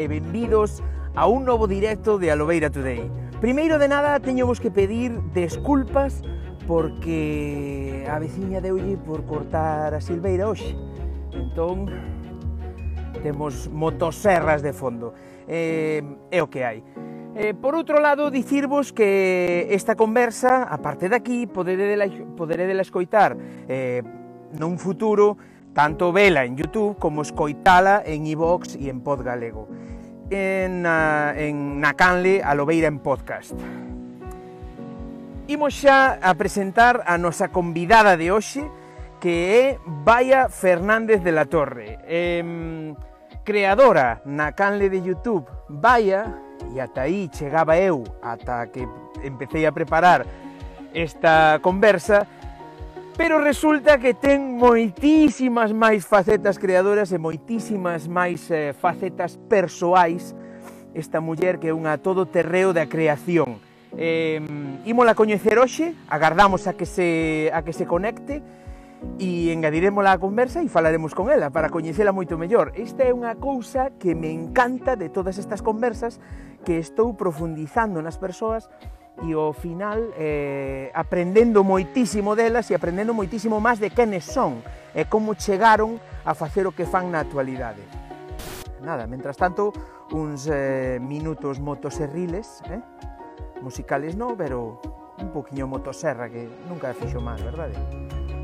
e benvidos a un novo directo de Alobeira Today. Primeiro de nada, teño vos que pedir desculpas porque a veciña deulle por cortar a silveira hoxe. Entón, temos motoserras de fondo. Eh, é o que hai. Eh, por outro lado, dicirvos que esta conversa, aparte daqui, poderé dela, poderé escoitar eh, nun futuro tanto vela en YouTube como escoitala en iVox e en Pod Galego En, uh, en na canle a Lobeira en podcast. Imos xa a presentar a nosa convidada de hoxe, que é Baia Fernández de la Torre, eh, creadora na canle de YouTube Baia, e ata aí chegaba eu, ata que empecé a preparar esta conversa, pero resulta que ten moitísimas máis facetas creadoras e moitísimas máis eh, facetas persoais esta muller que é unha todo terreo da creación. Eh, ímola coñecer hoxe, agardamos a que se, a que se conecte e engadirémola á conversa e falaremos con ela para coñecela moito mellor. Esta é unha cousa que me encanta de todas estas conversas que estou profundizando nas persoas e ao final eh, aprendendo moitísimo delas e aprendendo moitísimo máis de quenes son e como chegaron a facer o que fan na actualidade. Nada, mentras tanto, uns eh, minutos motoserriles, eh? musicales non, pero un poquinho motoserra que nunca fixo máis, verdade?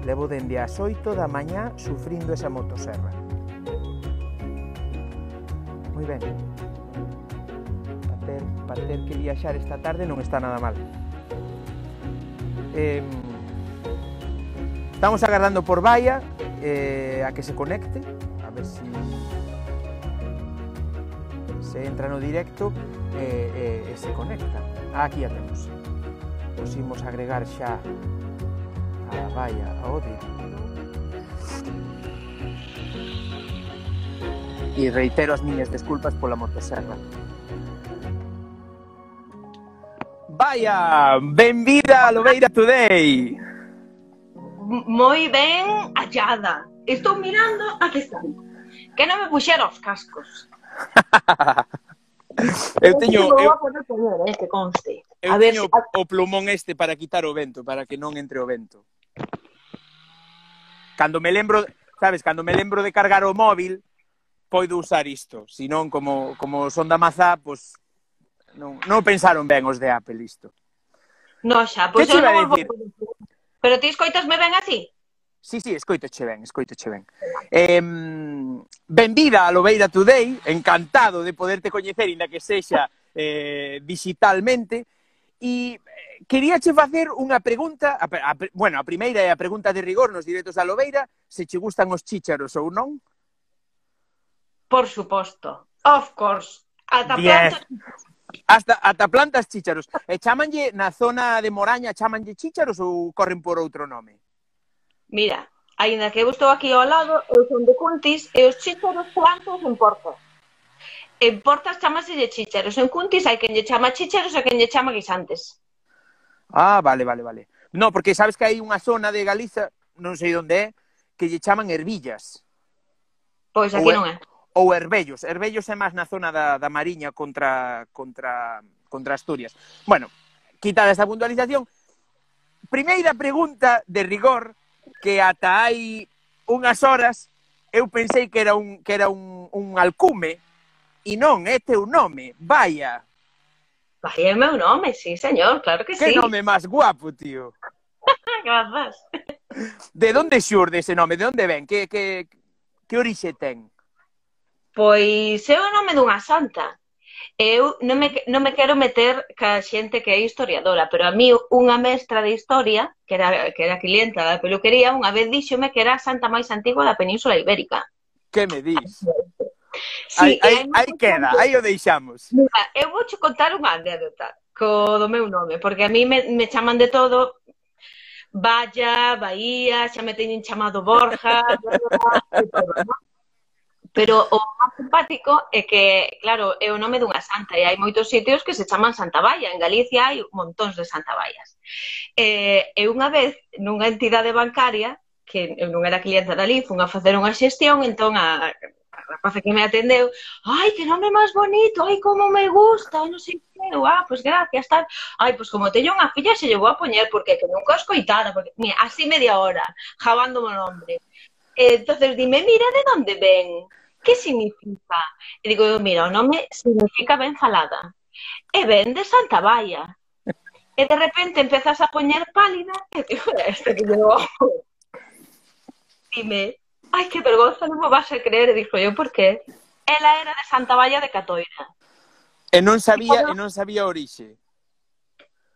Levo dende as 8 da mañá sufrindo esa motoserra. Moi ben. Ter, para ter que viaxar esta tarde non está nada mal. Eh, estamos agardando por Baia eh, a que se conecte, a ver si se entra no directo e, se conecta. Aquí a temos. Nos imos agregar xa a Baia ao directo. E reitero as miñas desculpas pola motoserra. Vaya, benvida a Lobeira Today. Moi ben hallada. Estou mirando a que están. Que non me puxera os cascos. eu teño eu, poder, eh, que conste. Eu a ver teño se... o plumón este para quitar o vento, para que non entre o vento. Cando me lembro, sabes, cando me lembro de cargar o móvil, poido usar isto. senón como, como son da mazá, pois pues, non, non pensaron ben os de Apple isto. No, xa, pois pues eu non vou... Pois, pero ti escoitasme ben así? Sí, sí, escoitoche ben, escoitoche ben. Eh, benvida a Lobeira Today, encantado de poderte coñecer, inda que sexa eh, digitalmente, e eh, queríache facer unha pregunta, a, a, bueno, a primeira é a pregunta de rigor nos directos da Lobeira, se che gustan os chícharos ou non? Por suposto, of course. Ata Diez. Hasta, ata plantas chícharos. E chamanlle na zona de Moraña, chamanlle chícharos ou corren por outro nome? Mira, aínda que eu estou aquí ao lado, eu son de Cuntis e os chícharos plantas en Porto. En Portas chamaselle chícharos, en Cuntis hai quen lle chama chícharos e quen lle chama guisantes. Ah, vale, vale, vale. No, porque sabes que hai unha zona de Galiza, non sei onde é, que lle chaman ervillas. Pois aquí ou non é ou Herbellos. Herbellos é máis na zona da, da Mariña contra, contra, contra Asturias. Bueno, quitada esta puntualización, primeira pregunta de rigor que ata hai unhas horas eu pensei que era un, que era un, un alcume e non, é teu nome, vaya. Vaya é meu nome, sí, señor, claro que, que sí. Que nome máis guapo, tío. Grazas. De onde xurde ese nome? De onde ven? Que, que, que orixe ten? Pois é o nome dunha santa. Eu non me, non me quero meter ca xente que é historiadora, pero a mí unha mestra de historia, que era, que era clienta da peluquería, unha vez díxome que era a santa máis antigua da Península Ibérica. Que me dís? Sí, aí, aí queda, aí o deixamos. Mira, eu vou te contar unha anécdota co do meu nome, porque a mí me, me chaman de todo, Valla, Bahía, xa me teñen chamado Borja, Borja todo, ¿no? Pero o máis simpático é que, claro, é o nome dunha santa e hai moitos sitios que se chaman Santa Baia. En Galicia hai montóns de Santa Baias. E, e unha vez, nunha entidade bancaria, que eu non era clienta dali, fun a facer unha xestión, entón a, a rapaza que me atendeu, ai, que nome máis bonito, ai, como me gusta, non sei que, ah, pois pues gracias, tal. Ai, pois pues como teño unha filla, se lle vou a poñer, porque que nunca escoitara, porque, mira, así media hora, jabando o nome. Eh, entonces dime, mira de onde ven. Que significa? E digo, eu, mira, o nome significa ben falada. E ben de Santa Baia. E de repente empezas a poñer pálida e digo, este que llevo. Dime, ai, que vergonza, non me vas a creer. E dixo, eu, por qué? Ela era de Santa Baia de Catoira. Eh, e non sabía, e, e non sabía a orixe.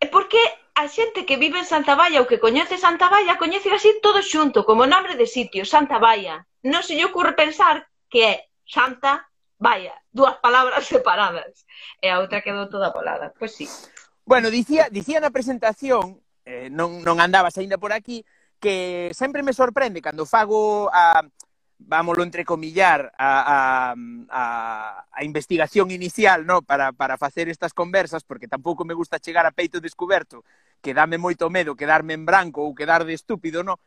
E porque a xente que vive en Santa Baia ou que coñece Santa Baia coñece así todo xunto, como nome de sitio, Santa Baia. Non se lle ocurre pensar que é Santa Baia, dúas palabras separadas, e a outra quedou toda colada. Pois sí. Bueno, dicía, dicía na presentación, eh, non, non andabas aínda por aquí, que sempre me sorprende cando fago a, vámolo entrecomillar, a, a, a, a investigación inicial no para, para facer estas conversas, porque tampouco me gusta chegar a peito descoberto, que dame moito medo quedarme en branco ou quedar de estúpido, no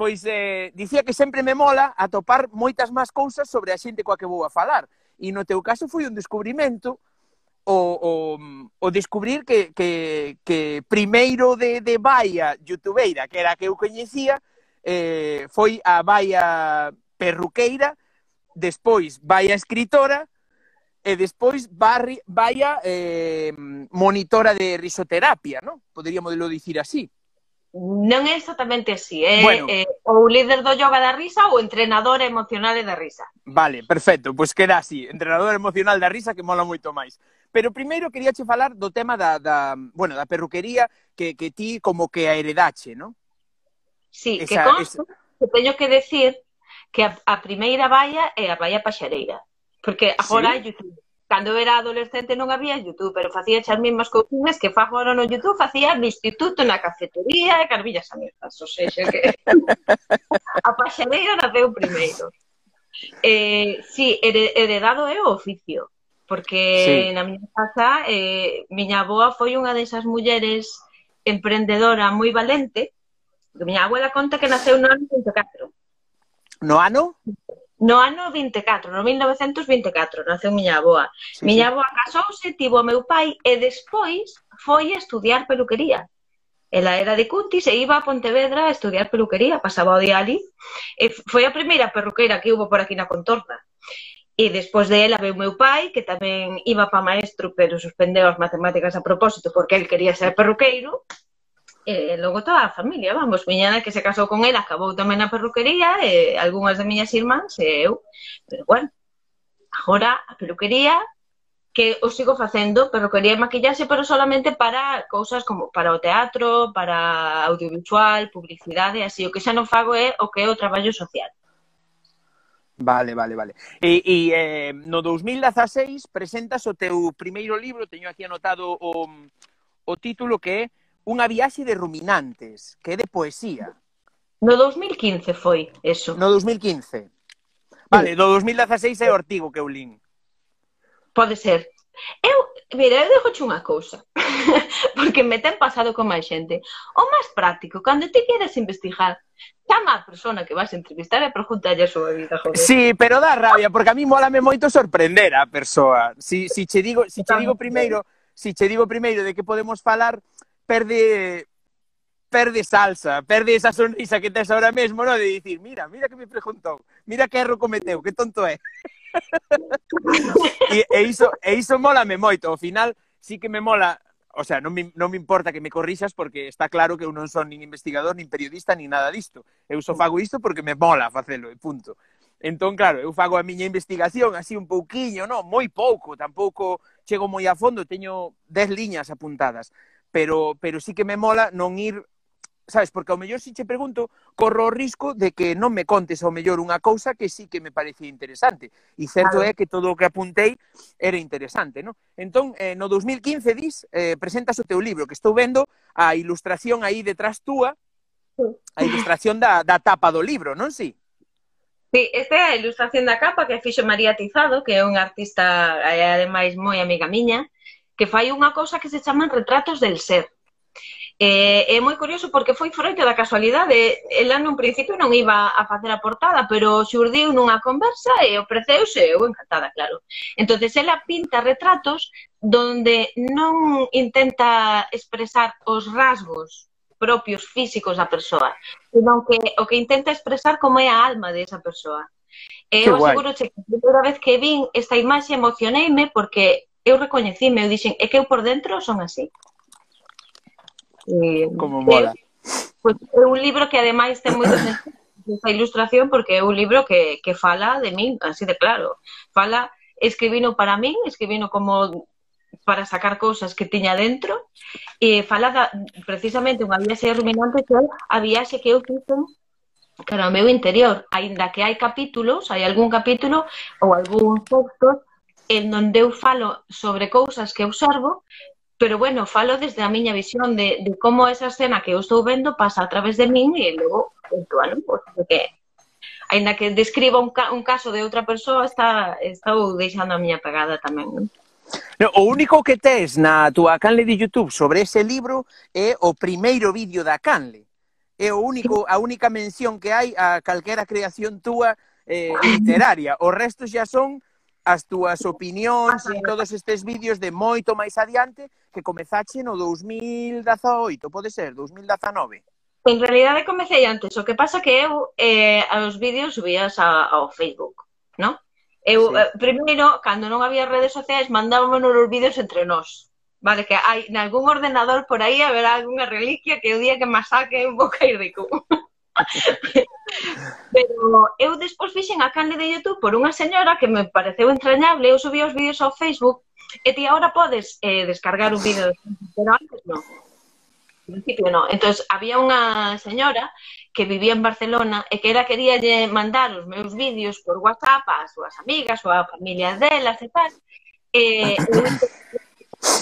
pois eh, dicía que sempre me mola atopar moitas máis cousas sobre a xente coa que vou a falar. E no teu caso foi un descubrimento o, o, o descubrir que, que, que primeiro de, de Baia youtubeira, que era a que eu coñecía, eh, foi a Baia perruqueira, despois Baia escritora, e despois barri, Baia eh, monitora de risoterapia, non? Poderíamos dicir así non é exactamente así, é, bueno. eh, o líder do yoga da risa ou entrenador emocional da risa. Vale, perfecto, pois queda así, entrenador emocional da risa que mola moito máis. Pero primeiro quería che falar do tema da, da, bueno, da perruquería que, que ti como que a heredache, non? Sí, esa, que consta, esa... que teño que decir que a, a primeira valla é a valla paxareira, porque agora sí? hai YouTube cando era adolescente non había YouTube, pero facía as mesmas cousiñas que fago agora no YouTube, facía no instituto, na cafetería e a abertas, ou seja que a paxareira naceu primeiro. Eh, sí, heredado é o oficio, porque sí. na miña casa eh, miña aboa foi unha desas mulleres emprendedora moi valente, que miña abuela conta que naceu no ano 104. No ano? No ano 24, no 1924, naceu miña aboa. Sí, miña sí. aboa casouse, tivo o meu pai e despois foi a estudiar peluquería. Ela era de Cuntis e iba a Pontevedra a estudiar peluquería, pasaba o día ali. E foi a primeira perruqueira que houve por aquí na contorna. E despois de ela veu meu pai, que tamén iba para maestro, pero suspendeu as matemáticas a propósito porque el quería ser perruqueiro e logo toda a familia, vamos, miña nai que se casou con ela, acabou tamén na perruquería, e algunhas de miñas irmáns e eu, pero bueno, agora a peluquería que o sigo facendo, perruquería e maquillaxe, pero solamente para cousas como para o teatro, para audiovisual, publicidade, así, o que xa non fago é o que é o traballo social. Vale, vale, vale. E, e eh, no 2016 presentas o teu primeiro libro, teño aquí anotado o, o título que é Unha viaxe de ruminantes, que é de poesía. No 2015 foi eso. No 2015. Vale, do 2016 é Ortigo que eu lín. Pode ser. Eu, mira, eu deixo unha cousa, porque me ten pasado con máis xente. O máis práctico, cando ti queres investigar, chama a persona que vas a entrevistar e preguntalle a súa vida, joder. Sí, pero dá rabia, porque a mí molame moito sorprender a persoa. Si, si che digo, si che digo primeiro, si che digo primeiro de que podemos falar, perde perde salsa, perde esa sonrisa que tes ahora mesmo, no? de dicir, mira, mira que me preguntou, mira que erro cometeu, que tonto é. e, e, iso, e iso mola me moito, ao final sí que me mola, o sea, non me, non me importa que me corrixas porque está claro que eu non son nin investigador, nin periodista, nin nada disto. Eu só fago isto porque me mola facelo, e punto. Entón, claro, eu fago a miña investigación así un pouquiño, non, moi pouco, tampouco chego moi a fondo, teño 10 liñas apuntadas, pero, pero sí que me mola non ir sabes, porque ao mellor si che pregunto, corro o risco de que non me contes ao mellor unha cousa que sí que me parecía interesante. E certo claro. é que todo o que apuntei era interesante, non? Entón, eh, no 2015 dis, eh, presentas o teu libro, que estou vendo a ilustración aí detrás túa, a ilustración da, da tapa do libro, non si? Sí, esta é a ilustración da capa que fixo María Tizado, que é unha artista, ademais, moi amiga miña, que fai unha cousa que se chaman retratos del ser. Eh, é moi curioso porque foi froito da casualidade. Ela nun principio non iba a facer a portada, pero xurdiu nunha conversa e ofreceuse, eu encantada, claro. entonces ela pinta retratos donde non intenta expresar os rasgos propios físicos da persoa, senón que o que intenta expresar como é a alma de esa persoa. E eu aseguro que a primeira vez que vin esta imaxe emocioneime porque eu recoñecime, eu dixen, é que eu por dentro son así. E, Como mola. Pois, é un libro que ademais ten moito esa ilustración porque é un libro que, que fala de min, así de claro. Fala, escribino para min, escribino como para sacar cousas que tiña dentro e fala da, precisamente unha viaxe ruminante que é a viaxe que eu fixen cara ao meu interior, aínda que hai capítulos, hai algún capítulo ou algún textos en donde eu falo sobre cousas que eu sorbo, pero bueno, falo desde a miña visión de, de como esa escena que eu estou vendo pasa a través de min e logo, bueno, pois, que ainda que describa un, ca, un caso de outra persoa, está, está deixando a miña pegada tamén, non? No, o único que tes na túa canle de YouTube sobre ese libro é o primeiro vídeo da canle. É o único, a única mención que hai a calquera creación túa eh, literaria. O resto xa son as túas opinións e todos estes vídeos de moito máis adiante que comezache no 2018, pode ser, 2019. En realidade comecei antes, o que pasa que eu eh, os vídeos subías a, ao Facebook, non? Eu, sí. eh, primeiro, cando non había redes sociais, mandábamos os vídeos entre nós. Vale, que hai nalgún ordenador por aí haberá algunha reliquia que o día que me saque eu vou caer. Pero eu despois fixen a canle de YouTube por unha señora que me pareceu entrañable, eu subí os vídeos ao Facebook e ti agora podes eh, descargar un vídeo, pero antes non. En principio non. Entón, había unha señora que vivía en Barcelona e que era quería mandar os meus vídeos por WhatsApp ás súas amigas ou a familia delas e tal. E, eu,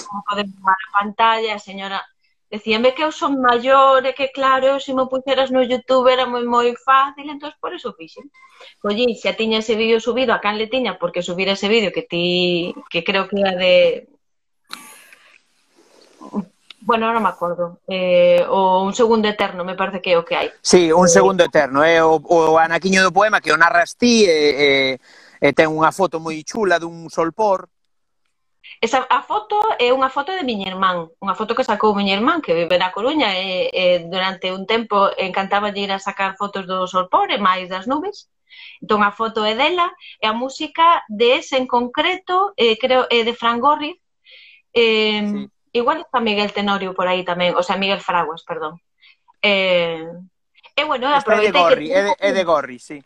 como podemos tomar a pantalla, a señora Decíame que eu son maior e que claro, se me puxeras no Youtube era moi moi fácil, entón por eso fixen. Collí, xa tiña ese vídeo subido, a can le tiña, porque subir ese vídeo que ti, que creo que era de... Bueno, non me acordo. Eh, o Un segundo eterno, me parece que é o que hai. Sí, Un segundo eterno, é eh? o, o anaquiño do poema que o narras ti e, eh, e, eh, e ten unha foto moi chula dun solpor. Esa, a foto é unha foto de miña irmán, unha foto que sacou miña irmán que vive na Coruña e, e durante un tempo encantaba de ir a sacar fotos do solpor e máis das nubes. Entón a foto é dela e a música de ese en concreto eh, creo é de Fran Gorri. Eh, sí. Igual está Miguel Tenorio por aí tamén, o sea, Miguel Fraguas, perdón. Eh, e bueno, aproveitei que... É de, é de Gorri, sí.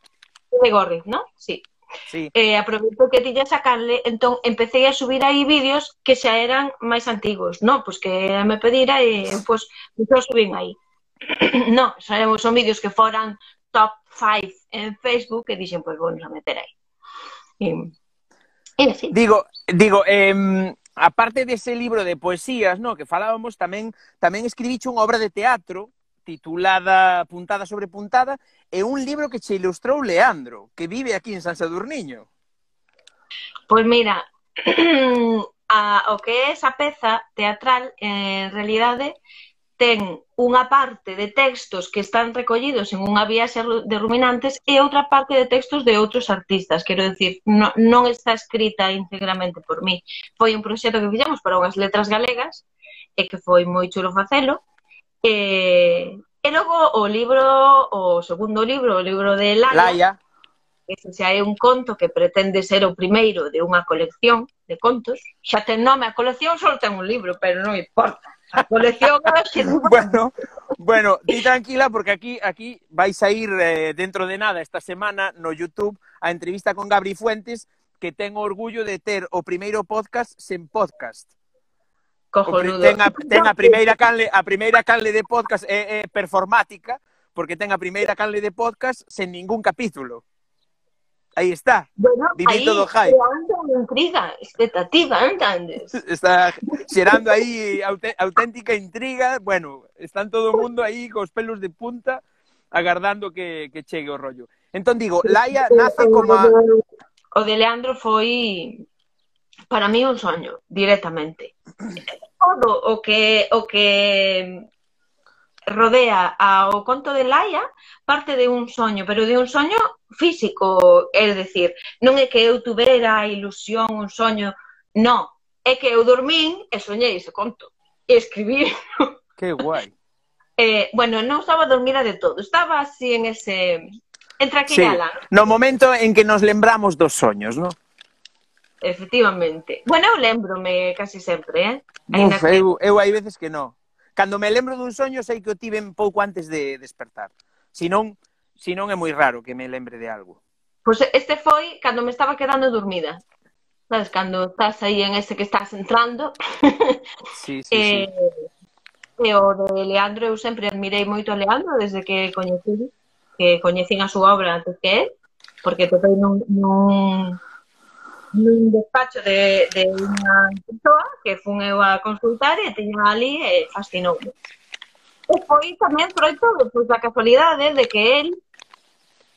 É de Gorri, ¿no? Sí. Sí. Eh, aproveito que tiña ya sacarle, entón empecé a subir aí vídeos que xa eran máis antigos, non? Pois que me pedira e pois muchos subín aí. non, son, son vídeos que foran top 5 en Facebook e dixen, pois vamos a meter aí. E, e así. Digo, digo, eh, aparte dese libro de poesías, no, que falábamos, tamén tamén escribiche unha obra de teatro titulada Puntada sobre Puntada, e un libro que che ilustrou Leandro, que vive aquí en San Sadurniño. Pois mira, a, o que é esa peza teatral, en realidade, ten unha parte de textos que están recollidos en unha viaxe de ruminantes e outra parte de textos de outros artistas. Quero dicir, no, non está escrita íntegramente por mí. Foi un proxecto que fixemos para unhas letras galegas e que foi moi chulo facelo Eh, e logo o libro, o segundo libro, o libro de Laia, Laia. Ese xa é un conto que pretende ser o primeiro de unha colección de contos. Xa ten nome a colección, só ten un libro, pero non importa. A colección... bueno, bueno, di tranquila porque aquí aquí vais a ir eh, dentro de nada esta semana no YouTube a entrevista con Gabri Fuentes que ten o orgullo de ter o primeiro podcast sen podcast cojonudo. Ten a, ten a primeira canle, a primeira canle de podcast é, é performática, porque ten a primeira canle de podcast sen ningún capítulo. Aí está. Bueno, aí todo hype. intriga, expectativa, entendes? Está xerando aí auténtica intriga. Bueno, están todo o mundo aí cos pelos de punta agardando que, que chegue o rollo. Entón digo, Laia nace como... A... O de Leandro foi para mí un soño, directamente. Todo o que, o que rodea ao conto de Laia parte de un soño, pero de un soño físico, é dicir, non é que eu tuvera a ilusión, un soño, non, é que eu dormín e soñei ese conto, e escribí. Que guai. Eh, bueno, non estaba dormida de todo, estaba así en ese... Entre aquí sí. e alá. No momento en que nos lembramos dos soños, non? Efectivamente. Bueno, eu lembrome casi sempre, eh? Uf, que... eu, eu hai veces que non. Cando me lembro dun soño sei que o tiven pouco antes de despertar. Si non, si non é moi raro que me lembre de algo. Pois pues este foi cando me estaba quedando dormida. Sabes, cando estás aí en ese que estás entrando. Sí, sí, eh, sí. E o de Leandro, eu sempre admirei moito a Leandro desde que coñecí, que coñecín a súa obra antes que él, porque topei nun, nun, nun despacho de, de unha persoa que fun eu a consultar e teña ali e fascinoume. E foi tamén froito pois, da casualidade de que el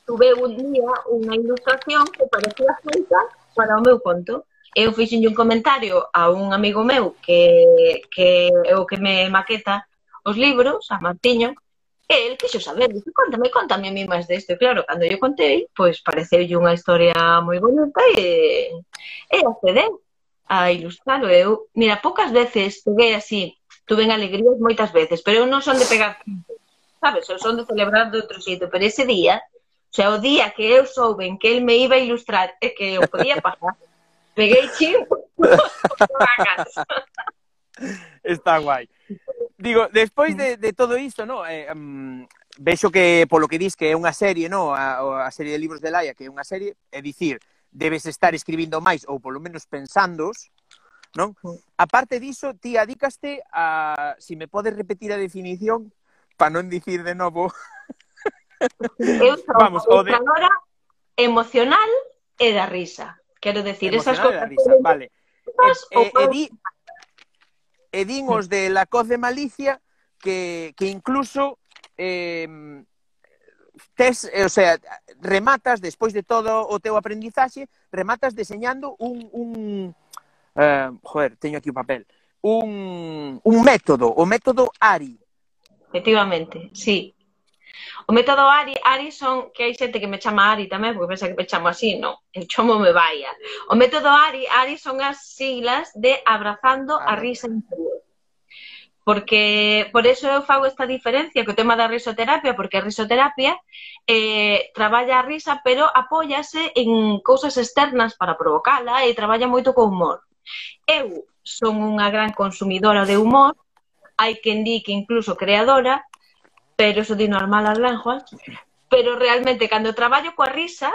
tuve un día unha ilustración que parecía feita para o meu conto. Eu fixen un comentario a un amigo meu que, que é o que me maqueta os libros, a Martiño, E el quixo saber, dixo, contame, contame a mí máis desto. E claro, cando eu contei, pois pareceu unha historia moi bonita e, e accedeu a ilustralo. Eu, mira, poucas veces peguei así, tuve alegrías moitas veces, pero eu non son de pegar, sabes, eu son de celebrar de outro xeito, pero ese día, o sea, o día que eu souben que el me iba a ilustrar e que eu podía pasar, peguei chimpo. Está guai digo, despois de, mm. de todo isto, no, eh, um, vexo que polo que dis que é unha serie, no, a, a serie de libros de Laia, que é unha serie, é dicir, debes estar escribindo máis ou polo menos pensándos, non? Mm. A parte diso, ti adícaste a, si me podes repetir a definición, para non dicir de novo. Eu sou Vamos, o de... emocional e da risa. Quero decir, emocional esas cosas... Da risa, vale. E, e, e, di, e din os de la Coz de Malicia que, que incluso eh, tes, o sea, rematas, despois de todo o teu aprendizaxe, rematas deseñando un, un eh, joder, teño aquí o papel, un, un método, o método ARI. Efectivamente, sí. O método Ari, Ari son, que hai xente que me chama Ari tamén, porque pensa que me chamo así, non, el chomo me vaia. O método Ari, Ari son as siglas de abrazando a risa interior. Porque por eso eu fago esta diferencia co tema da risoterapia, porque a risoterapia eh, traballa a risa, pero apóyase en cousas externas para provocala e traballa moito co humor. Eu son unha gran consumidora de humor, hai quen di que incluso creadora, pero eso di normal as lenguas, pero realmente cando traballo coa risa,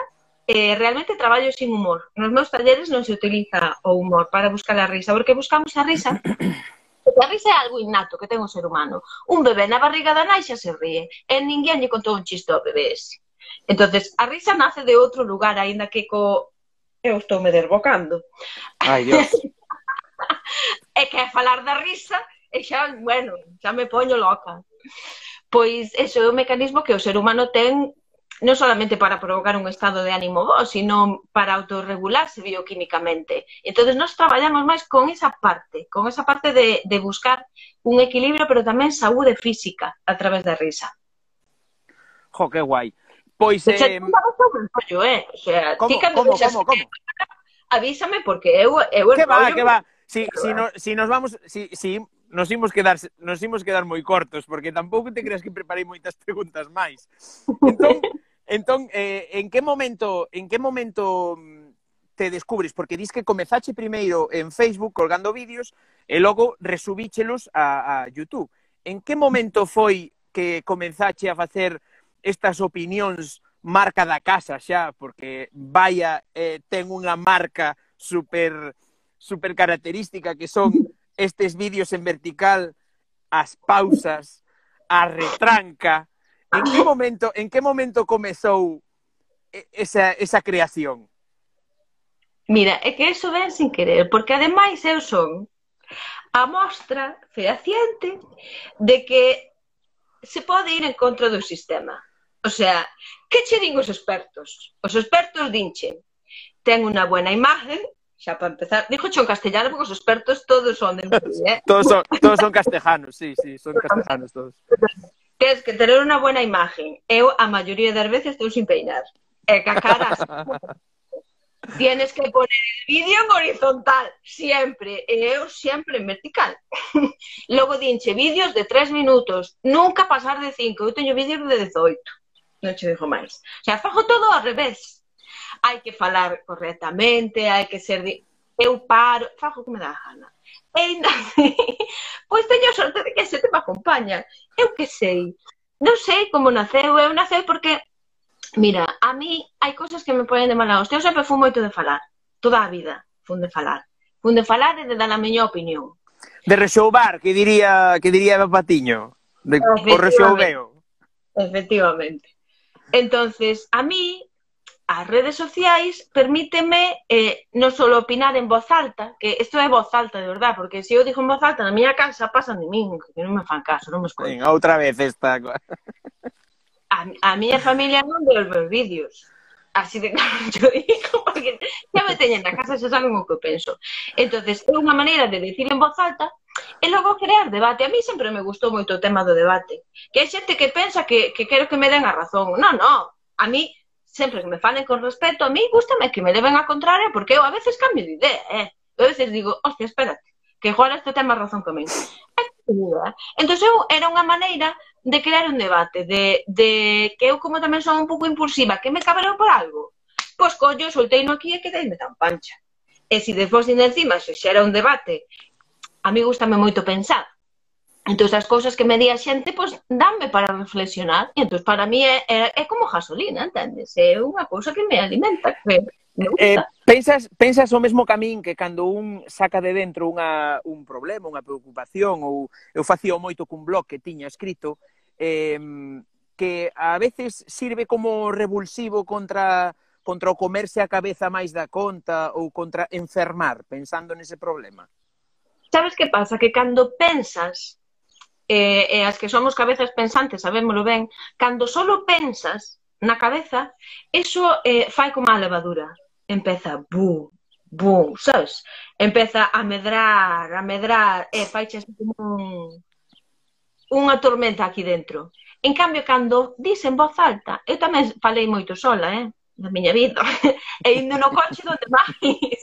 eh, realmente traballo sin humor. Nos meus talleres non se utiliza o humor para buscar a risa, porque buscamos a risa Porque a risa é algo innato que ten o ser humano. Un bebé na barriga da nai xa se ríe. E ninguén lle contou un chiste ao bebé ese. entonces a risa nace de outro lugar, aínda que co... Eu estou me desbocando. Ai, Dios. é que é falar da risa e xa, bueno, xa me poño loca pois eso é un mecanismo que o ser humano ten non solamente para provocar un estado de ánimo bo, sino para autorregularse bioquímicamente. Entonces nós traballamos máis con esa parte, con esa parte de, de buscar un equilibrio, pero tamén saúde física a través da risa. Jo, que guai. Pois... Eh... Se pollo, eh? O sea, como, ti como, como, como? Avísame porque eu... eu que va, que va. Si, si, eh. no, si nos vamos... Si, si nos imos quedar nos imos quedar moi cortos porque tampouco te creas que preparei moitas preguntas máis. Entón, entón eh, en que momento en que momento mm, te descubres porque dis que comezache primeiro en Facebook colgando vídeos e logo resubíchelos a, a YouTube. En que momento foi que comenzache a facer estas opinións marca da casa xa, porque vaya eh, ten unha marca super super característica que son estes vídeos en vertical, as pausas, a retranca. En que momento, en que momento comezou esa, esa creación? Mira, é que eso ven sin querer, porque ademais eu son a mostra fehaciente de que se pode ir en contra do sistema. O sea, que che din os expertos? Os expertos dinche, ten unha buena imagen, xa para empezar, dijo xo castellano porque os expertos todos son de Madrid, eh? todos, son, todos son castellanos, sí, sí, son castellanos todos. Tens que tener unha buena imagen. Eu a maioría das veces estou sin peinar. E ca cara Tienes que poner el vídeo en horizontal, siempre, e eu sempre en vertical. Logo dinche vídeos de tres minutos, nunca pasar de cinco, eu teño vídeos de 18. Non che digo máis. O sea, fajo todo ao revés hai que falar correctamente, hai que ser... De... Eu paro, fago como me dá a gana. E ainda así, pois teño sorte de que se te me acompañan. Eu que sei. Non sei como naceu, eu naceu porque... Mira, a mí hai cousas que me ponen de mala hostia. Eu sempre fui moito de falar. Toda a vida fun de falar. Fun de falar e de dar a miña opinión. De rexoubar, que diría que diría Eva Patiño. De, o rexoubeo. Efectivamente. Entonces, a mí as redes sociais permíteme eh, non só opinar en voz alta, que isto é voz alta, de verdad, porque se eu digo en voz alta na miña casa pasan de min, que non me fan caso, non me escoitan. Venga, outra vez esta. a, a miña familia non ve os meus vídeos. Así de claro yo digo, porque xa me teñen na casa, xa saben o que penso. entonces é unha maneira de decir en voz alta E logo crear debate. A mí sempre me gustou moito o tema do debate. Que hai xente que pensa que, que quero que me den a razón. Non, non. A mí sempre que me falen con respeto, a mí gustame que me leven a contraria, porque eu a veces cambio de idea, eh? Eu a veces digo, hostia, espérate, que igual este tema razón que min. Eh. Entón, eu era unha maneira de crear un debate, de, de que eu como tamén son un pouco impulsiva, que me cabreo por algo, pois collo, soltei no aquí e quedeime tan pancha. E se despois de encima se xera un debate, a mí gustame moito pensar, Entón, as cousas que me di a xente, pois, danme para reflexionar. E entón, para mí é, é, é como gasolina, entendes? É unha cousa que me alimenta, que me eh, gusta. Eh, pensas, pensas o mesmo camín que cando un saca de dentro unha, un problema, unha preocupación, ou eu facía moito cun blog que tiña escrito, eh, que a veces sirve como revulsivo contra contra o comerse a cabeza máis da conta ou contra enfermar pensando nese problema. Sabes que pasa? Que cando pensas eh, e as que somos cabezas pensantes, sabémoslo ben, cando solo pensas na cabeza, eso eh, fai como a levadura. Empeza, bu, bu, sabes? Empeza a medrar, a medrar, e faixe así como un, unha tormenta aquí dentro. En cambio, cando dis en voz alta, eu tamén falei moito sola, eh? Na miña vida. e indo no coche donde máis.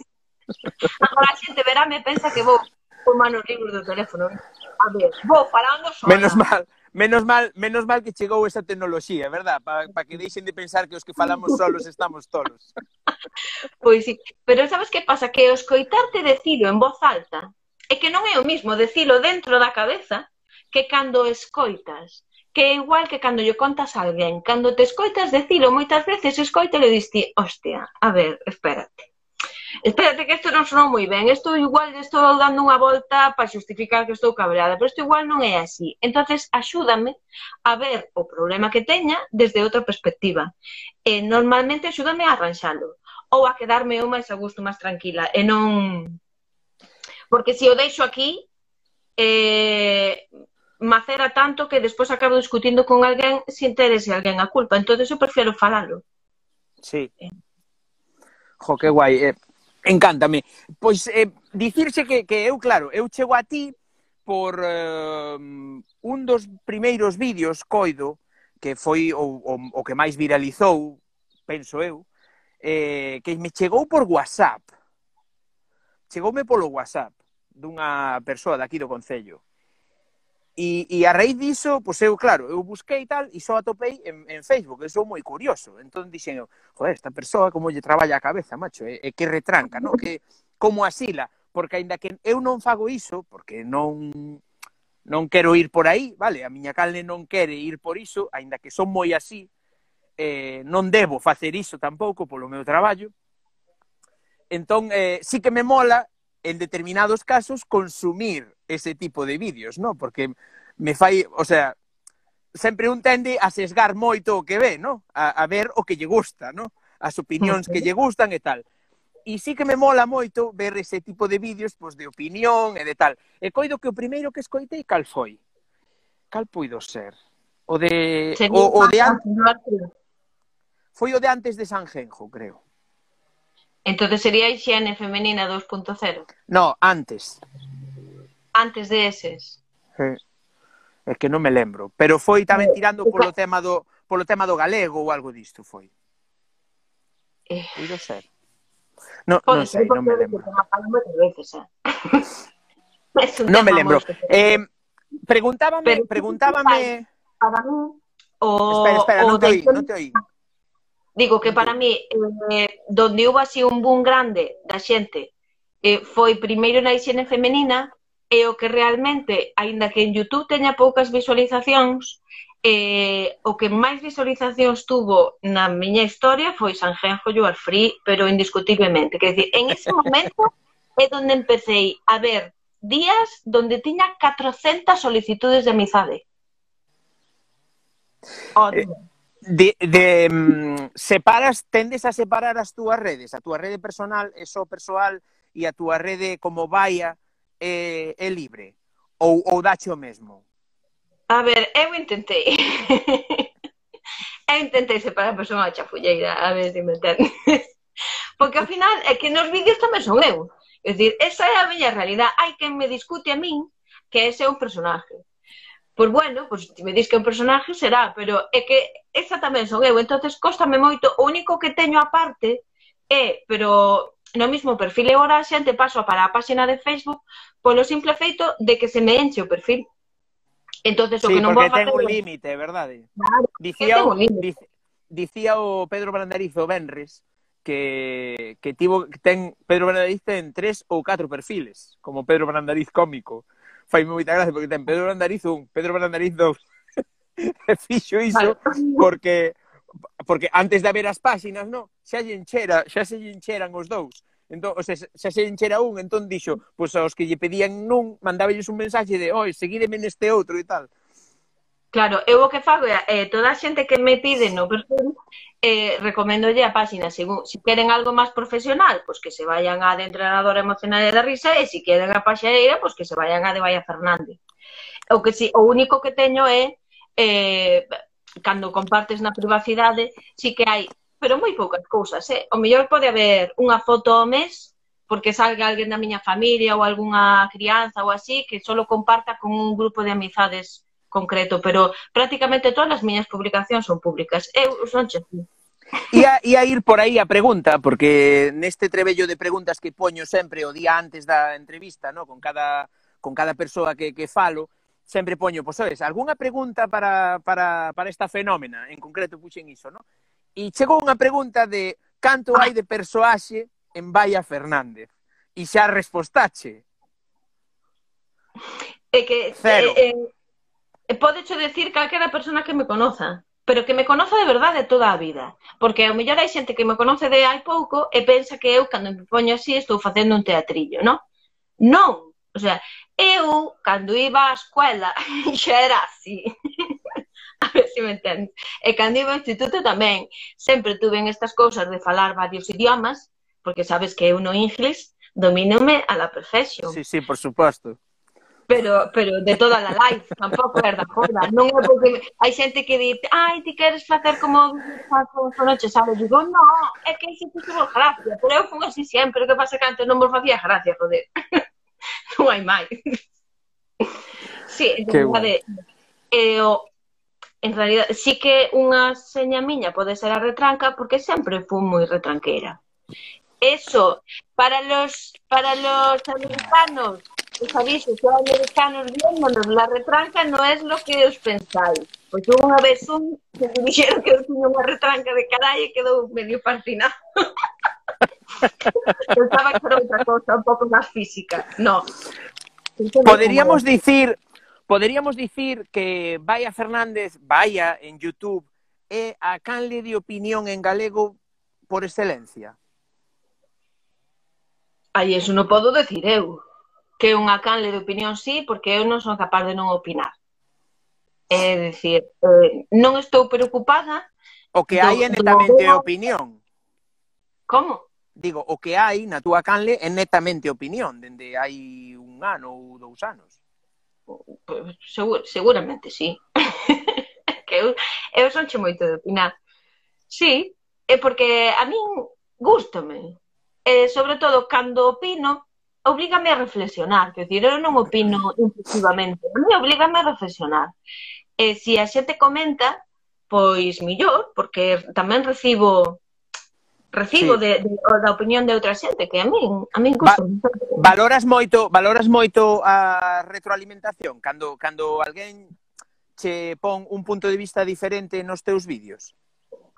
Agora a xente verá me pensa que vou por mano libros do teléfono. A ver, vou falando sola. Menos mal. Menos mal, menos mal que chegou esa tecnoloxía, verdad? Para pa que deixen de pensar que os que falamos solos estamos tolos. pois sí, pero sabes que pasa? Que os coitarte decilo en voz alta é que non é o mismo decilo dentro da cabeza que cando escoitas que é igual que cando lle contas a alguén. Cando te escoitas decilo, moitas veces escoita e diste, hostia, a ver, espérate. Espérate que isto non sonou moi ben, isto igual estou dando unha volta para justificar que estou cabreada, pero isto igual non é así. entonces axúdame a ver o problema que teña desde outra perspectiva. E normalmente axúdame a arranxalo ou a quedarme eu máis a gusto, máis tranquila, e non... Porque se o deixo aquí, eh, macera tanto que despois acabo discutindo con alguén sin ter ese alguén a culpa. entonces eu prefiero falalo. Sí. Eh. Jo, que guai. Eh, Encántame. Pois eh, dicirse que, que eu, claro, eu chego a ti por eh, un dos primeiros vídeos, Coido, que foi o, o, o que máis viralizou, penso eu, eh, que me chegou por WhatsApp. Chegoume polo WhatsApp dunha persoa daqui do Concello. E, e a raíz diso, pois eu, claro, eu busquei tal e só atopei en, en Facebook, eu sou moi curioso. Entón dixen eu, joder, esta persoa como lle traballa a cabeza, macho, e, e que retranca, no? Que como asila, porque aínda que eu non fago iso, porque non non quero ir por aí, vale, a miña calne non quere ir por iso, aínda que son moi así, eh, non debo facer iso tampouco polo meu traballo. Entón, eh, sí que me mola, en determinados casos, consumir ese tipo de vídeos, ¿no? Porque me fai, o sea, sempre un tende a sesgar moito o que ve, ¿no? A, a ver o que lle gusta, ¿no? As opinións okay. que lle gustan e tal. E sí que me mola moito ver ese tipo de vídeos pois, de opinión e de tal. E coido que o primeiro que escoitei cal foi? Cal puido ser? O de... O, o de antes... Foi o de antes de San Genjo, creo. Entonces sería higiene femenina 2.0. No, antes antes deses. Sí. É que non me lembro, pero foi tamén eh, tirando polo tema do polo tema do galego ou algo disto foi. Eh... Puido ser. No, Pode non sei, non me lembro. Veces, eh? non me lembro. Eh, preguntábame, pero, preguntábame... Para mí, o... Espera, espera, o non te oí, non te oí. Digo que para mí, eh, donde houve así un boom grande da xente, eh, foi primeiro na higiene femenina e o que realmente, aínda que en YouTube teña poucas visualizacións, eh, o que máis visualizacións tuvo na miña historia foi San Genjo You Are Free, pero indiscutiblemente. Quer dizer, en ese momento é donde empecé a ver días donde tiña 400 solicitudes de amizade. Eh, de, de mm, separas, tendes a separar as túas redes, a túa rede personal, eso persoal, e a túa rede como vaia, é, é libre? Ou, ou dache o mesmo? A ver, eu intentei. eu intentei separar a persona a chafulleira, a ver se me entendes. Porque ao final é que nos vídeos tamén son eu. É dicir, esa é a miña realidade. Hai quen me discute a min que ese é un personaje. Pois bueno, pois ti me dis que é un personaje será, pero é que esa tamén son eu. entonces costame moito. O único que teño aparte é, pero no mismo perfil e agora a xente paso para a páxina de Facebook polo simple feito de que se me enche o perfil. Entonces, o sí, que non vou a facer... ten un límite, verdade? Claro, dicía, o, dic, dicía o Pedro Brandarizo Benres que, que tivo, ten, Pedro Brandariz ten tres ou catro perfiles, como Pedro Brandariz cómico. Fai moita gracia porque ten Pedro Brandariz un, Pedro Brandariz dos. e fixo iso porque porque antes de haber as páxinas, no, xa lle enchera, xa se lle encheran os dous. Entón, o sea, xa se enchera un, entón dixo, pois aos que lle pedían nun, mandábelles un mensaxe de, oi, seguídeme neste outro e tal. Claro, eu o que fago é, eh, toda a xente que me pide no perfil, eh, recomendolle a páxina, según, se si queren algo máis profesional, pois pues que se vayan a de entrenadora emocional da risa, e se si queren a paxareira, pois pues que se vayan a de Vaya Fernández. O, que si, o único que teño é eh, cando compartes na privacidade, sí que hai, pero moi poucas cousas, eh? O mellor pode haber unha foto ao mes porque salga alguén da miña familia ou algunha crianza ou así que solo comparta con un grupo de amizades concreto, pero prácticamente todas as miñas publicacións son públicas. Eu son che. Ia, ia ir por aí a pregunta, porque neste trebello de preguntas que poño sempre o día antes da entrevista, no? con cada con cada persoa que, que falo, sempre poño, pois sabes, algunha pregunta para, para, para esta fenómena, en concreto puxen iso, non? E chegou unha pregunta de canto hai de persoaxe en Baia Fernández. E xa respostache. É que Cero. Eh, eh, podecho decir calquera persona que me conoza pero que me conoza de verdade toda a vida. Porque ao mellor hai xente que me conoce de hai pouco e pensa que eu, cando me poño así, estou facendo un teatrillo, non? Non, O sea, eu, cando iba á escola, xa era así. a ver se me entendes. E cando iba ao instituto tamén, sempre tuve estas cousas de falar varios idiomas, porque sabes que eu no inglés dominome a la perfección. Sí, sí, por suposto. Pero, pero de toda a life, tampouco é da joda. Non é porque hai xente que di, ai, ti queres facer como faco esta noche, sabes? Digo, no, é que ese tipo vos gracia, pero eu fun así sempre, o que pasa que antes non vos facía gracia, joder. non hai máis. sí, de verdade, eh, eh, o, en realidad, sí que unha seña miña pode ser a retranca porque sempre fui moi retranqueira. Eso, para los para los americanos, os avisos, os americanos viéndonos, la retranca no es lo que os pensáis. Pois pues unha vez un que me dixeron que eu tiña unha retranca de carallo e quedou medio partinado. Pensaba que era outra cosa, un pouco máis física. No. Poderíamos dicir, poderíamos dicir que Vaya Fernández, Vaya en YouTube, é a canle de opinión en galego por excelencia. Ai, eso non podo decir eu. Que unha canle de opinión sí, porque eu non son capaz de non opinar. É dicir, eh, non estou preocupada. O que hai é netamente opinión. Como? digo, o que hai na túa canle é netamente opinión, dende hai un ano ou dous anos. Segur, seguramente sí. que eu, eu sonche moito de opinar. Sí, é porque a min gustame. E, sobre todo, cando opino, oblígame a reflexionar. Quer dizer, eu non opino impulsivamente. A mí oblígame a reflexionar. E se a xente comenta, pois millor, porque tamén recibo recibo sí. de, de, da opinión de outra xente que a min a min gusta. Va, valoras moito, valoras moito a retroalimentación cando cando alguén che pon un punto de vista diferente nos teus vídeos.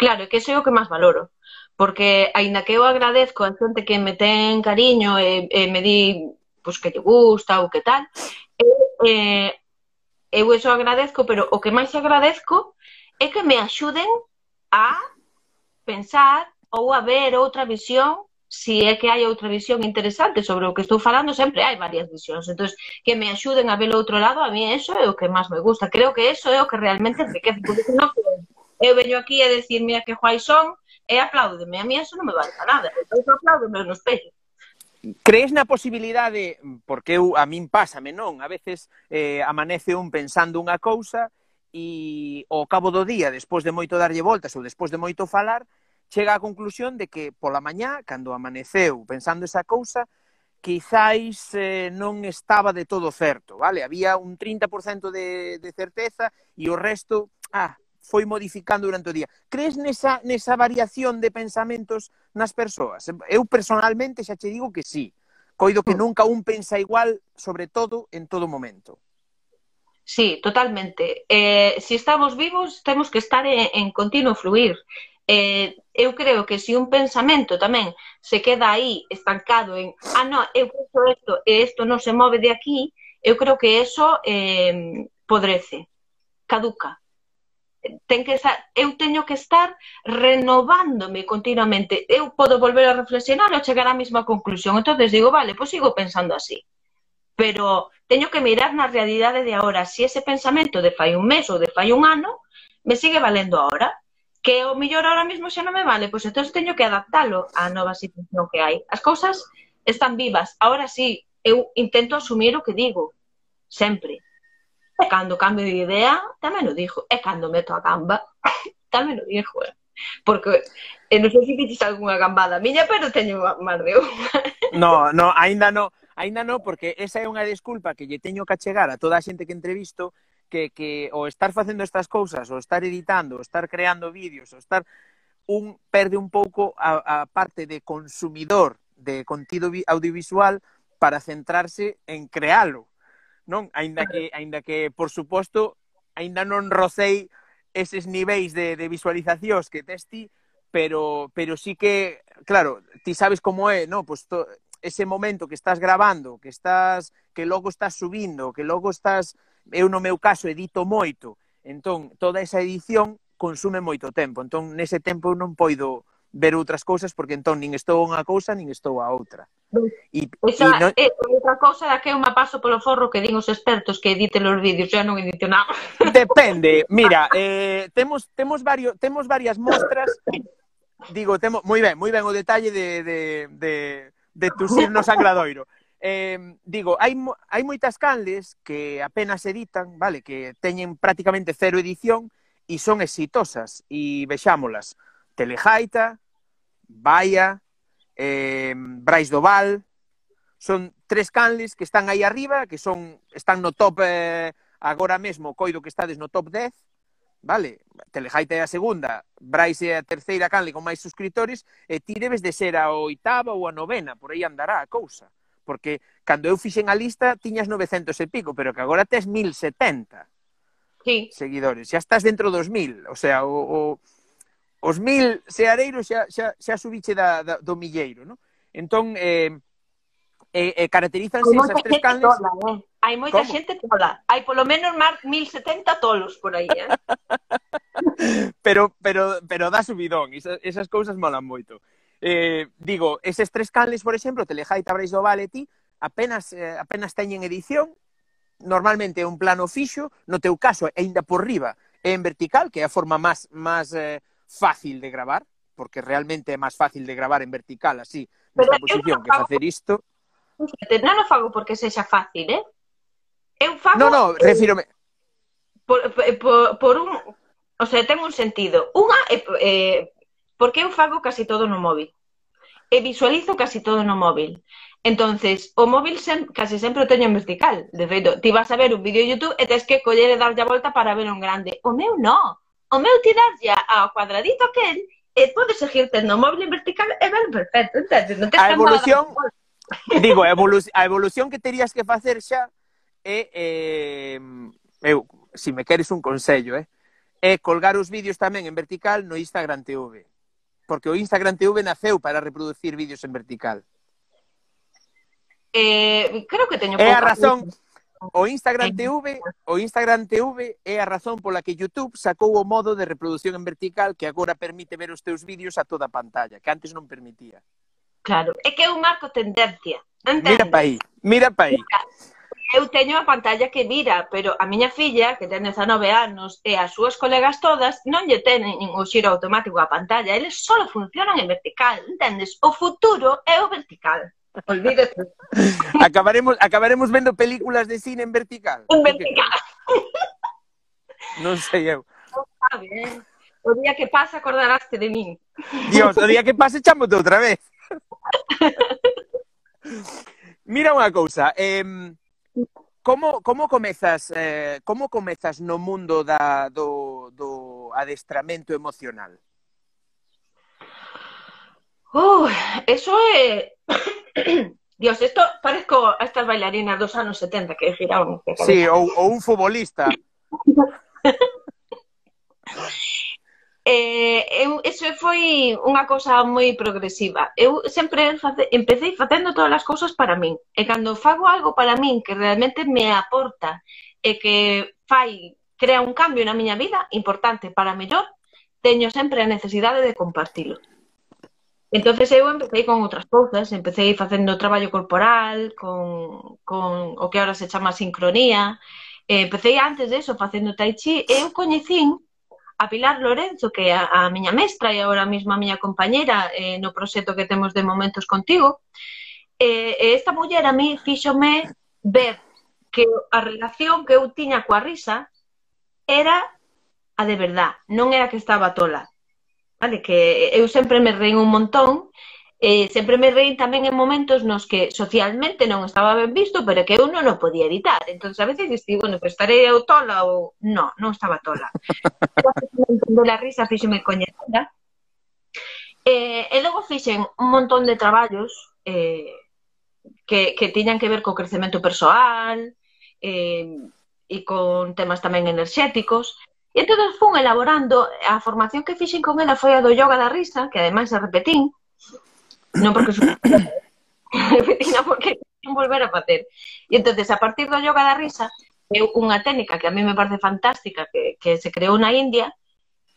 Claro, que eso é o que máis valoro, porque aínda que eu agradezco a xente que me ten cariño e, e me di pois pues, que lle gusta ou que tal, eu, eh, eu eso agradezco, pero o que máis agradezco é que me axuden a pensar ou haber outra visión si é que hai outra visión interesante sobre o que estou falando, sempre hai varias visións. Entón, que me axuden a ver o outro lado, a mí eso é o que máis me gusta. Creo que eso é o que realmente enriquece. Porque senón, eu veño aquí a decir, mira que guai son, e aplaudeme. A mí eso non me vale para nada. Entón, aplaudeme no espello. Crees na posibilidade, porque eu, a min pásame, non? A veces eh, amanece un pensando unha cousa e ao cabo do día, despois de moito darlle voltas ou despois de moito falar, chega á conclusión de que pola mañá, cando amaneceu pensando esa cousa, quizáis eh, non estaba de todo certo, vale? Había un 30% de, de certeza e o resto, ah, foi modificando durante o día. Crees nesa, nesa variación de pensamentos nas persoas? Eu personalmente xa che digo que sí. Coido que mm. nunca un pensa igual, sobre todo en todo momento. Sí, totalmente. Eh, si estamos vivos, temos que estar en, en continuo fluir. Eh, eu creo que se un pensamento tamén se queda aí estancado en ah, no, eu penso isto e isto non se move de aquí, eu creo que eso eh, podrece, caduca. Ten que estar, eu teño que estar renovándome continuamente. Eu podo volver a reflexionar ou chegar á mesma conclusión. entonces digo, vale, pois pues sigo pensando así. Pero teño que mirar na realidade de agora. Si ese pensamento de fai un mes ou de fai un ano, me sigue valendo agora que o millor ahora mismo xa non me vale, pois entón teño que adaptalo á nova situación que hai. As cousas están vivas. Ahora sí, eu intento asumir o que digo, sempre. E cando cambio de idea, tamén o dixo. E cando meto a gamba, tamén o dixo. Eh? Porque eh, non sei se dices algunha gambada miña, pero teño máis de unha. No, no, aínda non, aínda non, porque esa é unha desculpa que lle teño que achegar a toda a xente que entrevisto, que, que o estar facendo estas cousas, o estar editando, o estar creando vídeos, o estar un perde un pouco a, a parte de consumidor de contido audiovisual para centrarse en crealo. Non, aínda que aínda que por suposto aínda non rocei eses niveis de, de visualizacións que tes ti, pero, pero sí que, claro, ti sabes como é, no? Pues pois to, ese momento que estás grabando, que estás que logo estás subindo, que logo estás eu no meu caso edito moito, entón toda esa edición consume moito tempo, entón nese tempo eu non poido ver outras cousas porque entón nin estou a unha cousa nin estou a outra. E, Esa, e non... é, outra cousa da que eu me paso polo forro que din os expertos que editen os vídeos, xa non edito nada. Depende, mira, eh, temos, temos, varios, temos varias mostras, digo, temos, moi ben, moi ben o detalle de, de, de, de tusirnos sangradoiro eh, digo, hai, hai moitas canles que apenas editan, vale, que teñen prácticamente cero edición e son exitosas, e vexámolas, Telejaita, Baia, eh, Brais do Val, son tres canles que están aí arriba, que son están no top eh, agora mesmo, coido que estades no top 10, vale? Telejaita é a segunda, Brais é a terceira canle con máis suscriptores, e ti debes de ser a oitava ou a novena, por aí andará a cousa porque cando eu fixen a lista tiñas 900 e pico, pero que agora tes 1070 sí. seguidores. Xa estás dentro dos 1000, o sea, o, o os 1000 seareiros xa, xa, xa subiche da, da, do milleiro, non? Entón, eh, eh, eh, caracterízanse esas tres canles... Tola, eh? Hai moita ¿Cómo? xente tola. Hai polo menos mar 1070 tolos por aí, eh? pero, pero, pero dá subidón. Esas, esas cousas molan moito. Eh, digo, eses tres canles, por exemplo, Telejaita, Brais do Vale, ti, apenas, eh, apenas teñen edición, normalmente é un plano fixo, no teu caso, aínda por riba, é en vertical, que é a forma máis máis eh, fácil de gravar, porque realmente é máis fácil de gravar en vertical así, nesta posición, que facer isto. Non o fago porque sexa fácil, eh? Eu fago... Non, non, refírome... Por, por, por un... O sea, ten un sentido. Unha, eh, eh Porque eu fago casi todo no móvil. E visualizo casi todo no móvil. Entonces, o móvil sem, casi sempre o teño en vertical. De feito, ti vas a ver un vídeo de YouTube e tens que coller e darlle a volta para ver un grande. O meu non. O meu ti darlle ao cuadradito aquel e podes seguir tendo o móvil en vertical e ver perfecto. Entonces, non tens a evolución, digo, a, evolu a evolución que terías que facer xa é, eh, eu, si me queres un consello, eh, é colgar os vídeos tamén en vertical no Instagram TV porque o Instagram TV naceu para reproducir vídeos en vertical. Eh, creo que teño É a razón o Instagram TV, o Instagram TV é a razón pola que YouTube sacou o modo de reproducción en vertical que agora permite ver os teus vídeos a toda a pantalla, que antes non permitía. Claro, é que é un marco tendencia. Entende? Mira pa aí, mira pa aí. Mira, eu teño a pantalla que vira, pero a miña filla, que ten 19 anos, e as súas colegas todas, non lle tenen o xiro automático a pantalla, eles só funcionan en vertical, entendes? O futuro é o vertical. Olvídate. acabaremos, acabaremos vendo películas de cine en vertical. En vertical. non sei eu. Non sabe, eh? O día que pasa acordaraste de min. Dios, o día que pase chamote outra vez. Mira unha cousa, eh, Como, como comezas eh, como comezas no mundo da, do, do adestramento emocional? Uh, eso é... Dios, esto parezco a estas bailarinas dos anos 70 que giraban. Sí, ou, ou un futbolista. Eh, eu, eso foi unha cousa moi progresiva. Eu sempre face, empecé facendo todas as cousas para min. E cando fago algo para min que realmente me aporta e que fai, crea un cambio na miña vida importante para mellor, teño sempre a necesidade de compartilo. Entonces eu empecé con outras cousas, empecé facendo traballo corporal, con, con o que agora se chama sincronía, empecé antes de eso facendo tai chi, e eu coñecín a Pilar Lorenzo, que é a, a miña mestra e agora mesmo a miña compañera eh, no proxecto que temos de Momentos Contigo, eh, esta muller a mí fíxome ver que a relación que eu tiña coa risa era a de verdad, non era que estaba tola. Vale, que eu sempre me reí un montón eh, sempre me reí tamén en momentos nos que socialmente non estaba ben visto, pero que eu non o podía evitar. Entón, a veces dixi, bueno, pues estarei eu tola ou... No, non estaba tola. de pois, la risa fíxeme coñecida. Eh, e logo fixen un montón de traballos eh, que, que tiñan que ver co crecemento persoal eh, e con temas tamén enerxéticos. E entón fun elaborando, a formación que fixen con ela foi a do yoga da risa, que ademais se repetín, non porque sino porque non volver a facer. E entonces a partir do yoga da risa, é unha técnica que a mí me parece fantástica, que, que se creou na India,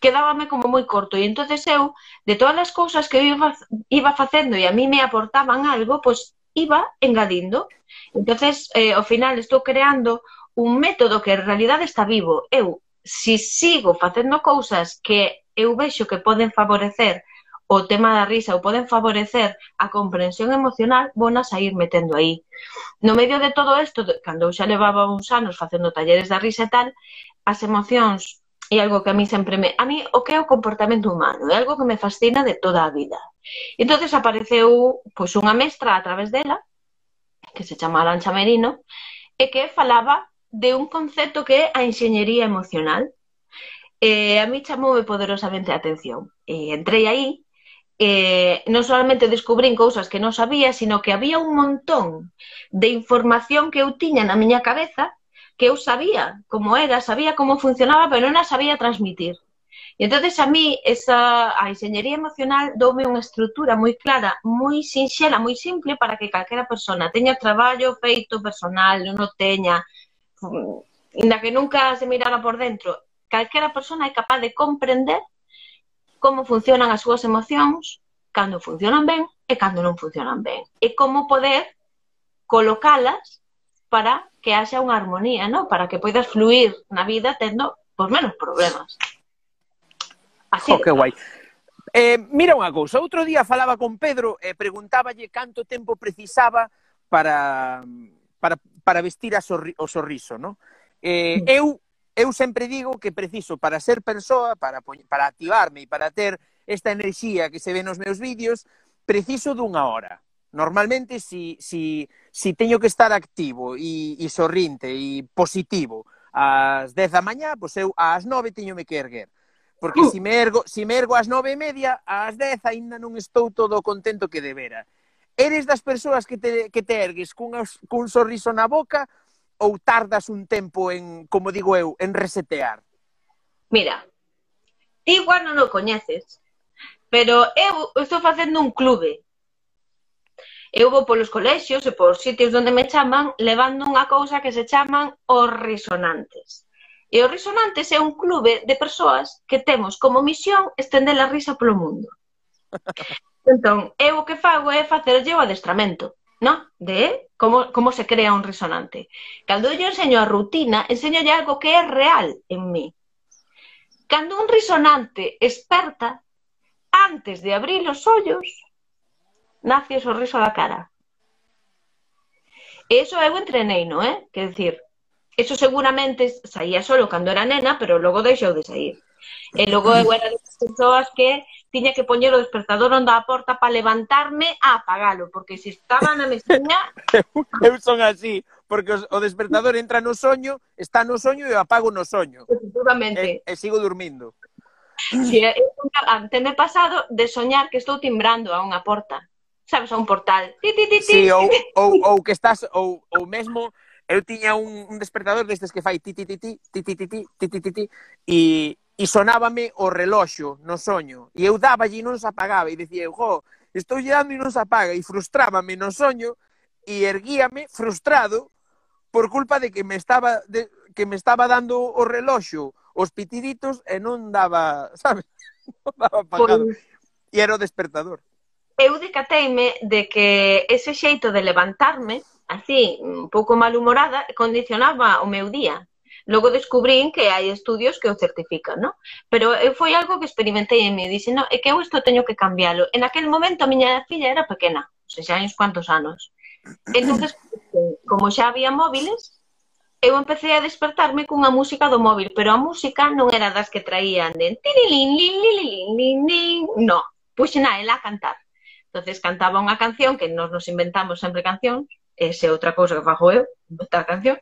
quedábame como moi corto. E entonces eu, de todas as cousas que eu iba, iba facendo e a mí me aportaban algo, pois iba engadindo. entonces eh, ao final, estou creando un método que en realidad está vivo. Eu, si sigo facendo cousas que eu vexo que poden favorecer o tema da risa ou poden favorecer a comprensión emocional, a sair metendo aí. No medio de todo isto, cando eu xa levaba uns anos facendo talleres da risa e tal, as emocións é algo que a mí sempre me... A mí o que é o comportamento humano, é algo que me fascina de toda a vida. entonces apareceu pois, unha mestra a través dela, que se chama Arancha Merino, e que falaba de un concepto que é a enxeñería emocional. E a mí chamoume poderosamente a atención. E entrei aí eh, non solamente descubrín cousas que non sabía, sino que había un montón de información que eu tiña na miña cabeza que eu sabía como era, sabía como funcionaba, pero non a sabía transmitir. E entonces a mí esa, a enxeñería emocional doume unha estrutura moi clara, moi sinxela, moi simple para que calquera persona teña traballo feito personal, non o teña, mm, inda que nunca se mirara por dentro, calquera persona é capaz de comprender como funcionan as súas emocións, cando funcionan ben e cando non funcionan ben. E como poder colocalas para que haxa unha armonía, ¿no? para que poidas fluir na vida tendo por menos problemas. Así. oh, que guai. Eh, mira unha cousa, outro día falaba con Pedro e eh, preguntáballe canto tempo precisaba para, para, para vestir a sorri, o sorriso, no? Eh, eu eu sempre digo que preciso para ser persoa, para, para activarme e para ter esta enerxía que se ve nos meus vídeos, preciso dunha hora. Normalmente, si, si, si teño que estar activo e, e sorrinte e positivo ás 10 da mañá, pois eu ás 9 teñome que erguer. Porque uh. si me ergo, si me ergo ás 9 e media, ás 10 aínda non estou todo contento que debera. Eres das persoas que te, que te ergues cun, cun sorriso na boca ou tardas un tempo en, como digo eu, en resetear? Mira, ti igual non o coñeces, pero eu estou facendo un clube. Eu vou polos colexios e por sitios onde me chaman levando unha cousa que se chaman os risonantes. E os risonantes é un clube de persoas que temos como misión estender a risa polo mundo. Entón, eu o que fago é facerlle o adestramento. ¿no? De como, como se crea un resonante. Cando eu enseño a rutina, enseño algo que é real en mí. Cando un resonante esperta, antes de abrir os ollos, nace o sorriso da cara. E iso eu entrenei, non é? Eh? Quer decir, eso seguramente saía solo cando era nena, pero logo deixou de sair. E logo eu era das persoas que tiña que poñer o despertador onde a porta para levantarme a apagalo, porque se estaba na mesiña... eu son así, porque o despertador entra no soño, está no soño e apago no soño. Efectivamente. E, e sigo dormindo. Si, sí, antes me pasado de soñar que estou timbrando a unha porta. Sabes, a un portal. Ti, ti, ti, ti. Sí, ou, ou, ou que estás, ou, ou mesmo, eu tiña un, un despertador destes que fai ti, ti, ti, ti, ti, ti, ti, ti, ti, ti, ti, ti, e e sonábame o reloxo no soño. E eu dáballe e non se apagaba. E dicía, jo, estou llegando e non se apaga. E frustrábame no soño e erguíame frustrado por culpa de que me estaba de, que me estaba dando o reloxo, os pitiditos e non daba, sabes? Non daba apagado. Pois pues, E era o despertador. Eu decateime de que ese xeito de levantarme, así, un pouco malhumorada, condicionaba o meu día. Logo descubrín que hai estudios que o certifican, non? Pero eh, eu foi algo que experimentei en mí, dixen, non, é que eu isto teño que cambialo. En aquel momento a miña filla era pequena, ou xa hai uns cuantos anos. Entonces, como xa había móviles, eu empecé a despertarme cunha música do móvil, pero a música non era das que traían de tirilin, lin, lin, lin, lin, lin, no, puxen a ela a cantar. entonces cantaba unha canción que nos nos inventamos sempre cancións, ese é outra cousa que fajo eu, inventar canción,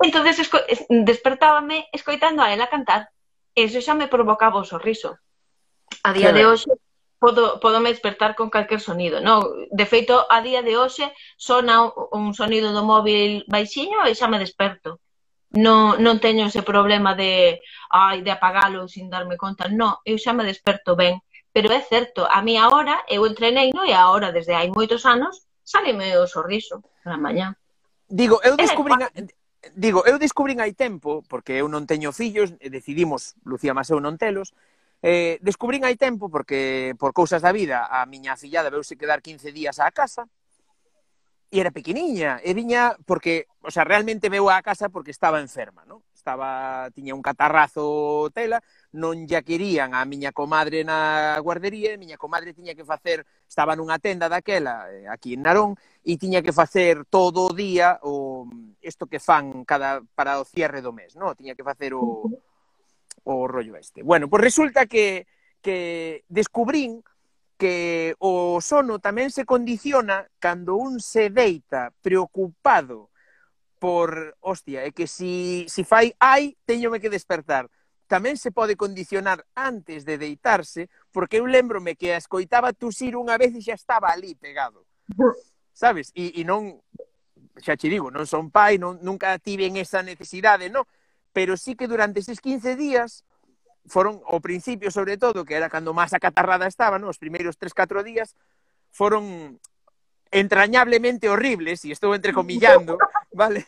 entonces esco despertábame escoitando a ela cantar. eso iso xa me provocaba o sorriso. A día claro. de hoxe podo, podo me despertar con calquer sonido, non? De feito, a día de hoxe sona un sonido do móvil baixiño e xa me desperto. Non, non teño ese problema de ai, de apagalo sin darme conta. Non, eu xa me desperto ben. Pero é certo, a mí agora, eu entrenei, no e agora, desde hai moitos anos, saleme o sorriso na mañá. Digo, eu descubrín, digo, eu descubrín hai tempo, porque eu non teño fillos, decidimos, Lucía mas eu non telos, eh, descubrín hai tempo porque por cousas da vida a miña fillada veuse quedar 15 días á casa e era pequeniña, e viña porque, o sea, realmente veu á casa porque estaba enferma, non? estaba tiña un catarrazo tela, non lle querían a miña comadre na guardería, e miña comadre tiña que facer, estaba nunha tenda daquela, eh, aquí en Narón, e tiña que facer todo o día o isto que fan cada para o cierre do mes, non? Tiña que facer o o rollo este. Bueno, pois resulta que que descubrín que o sono tamén se condiciona cando un se deita preocupado por, hostia, é que si, si fai ai, teñome que despertar. Tamén se pode condicionar antes de deitarse, porque eu lembrome que a escoitaba tusir unha vez e xa estaba ali pegado. Sabes? E, e non, xa che digo, non son pai, non, nunca tiven esa necesidade, non? Pero sí que durante estes 15 días foron, o principio sobre todo, que era cando máis acatarrada estaba, non? os primeiros 3-4 días, foron entrañablemente horribles, e estou entrecomillando, vale?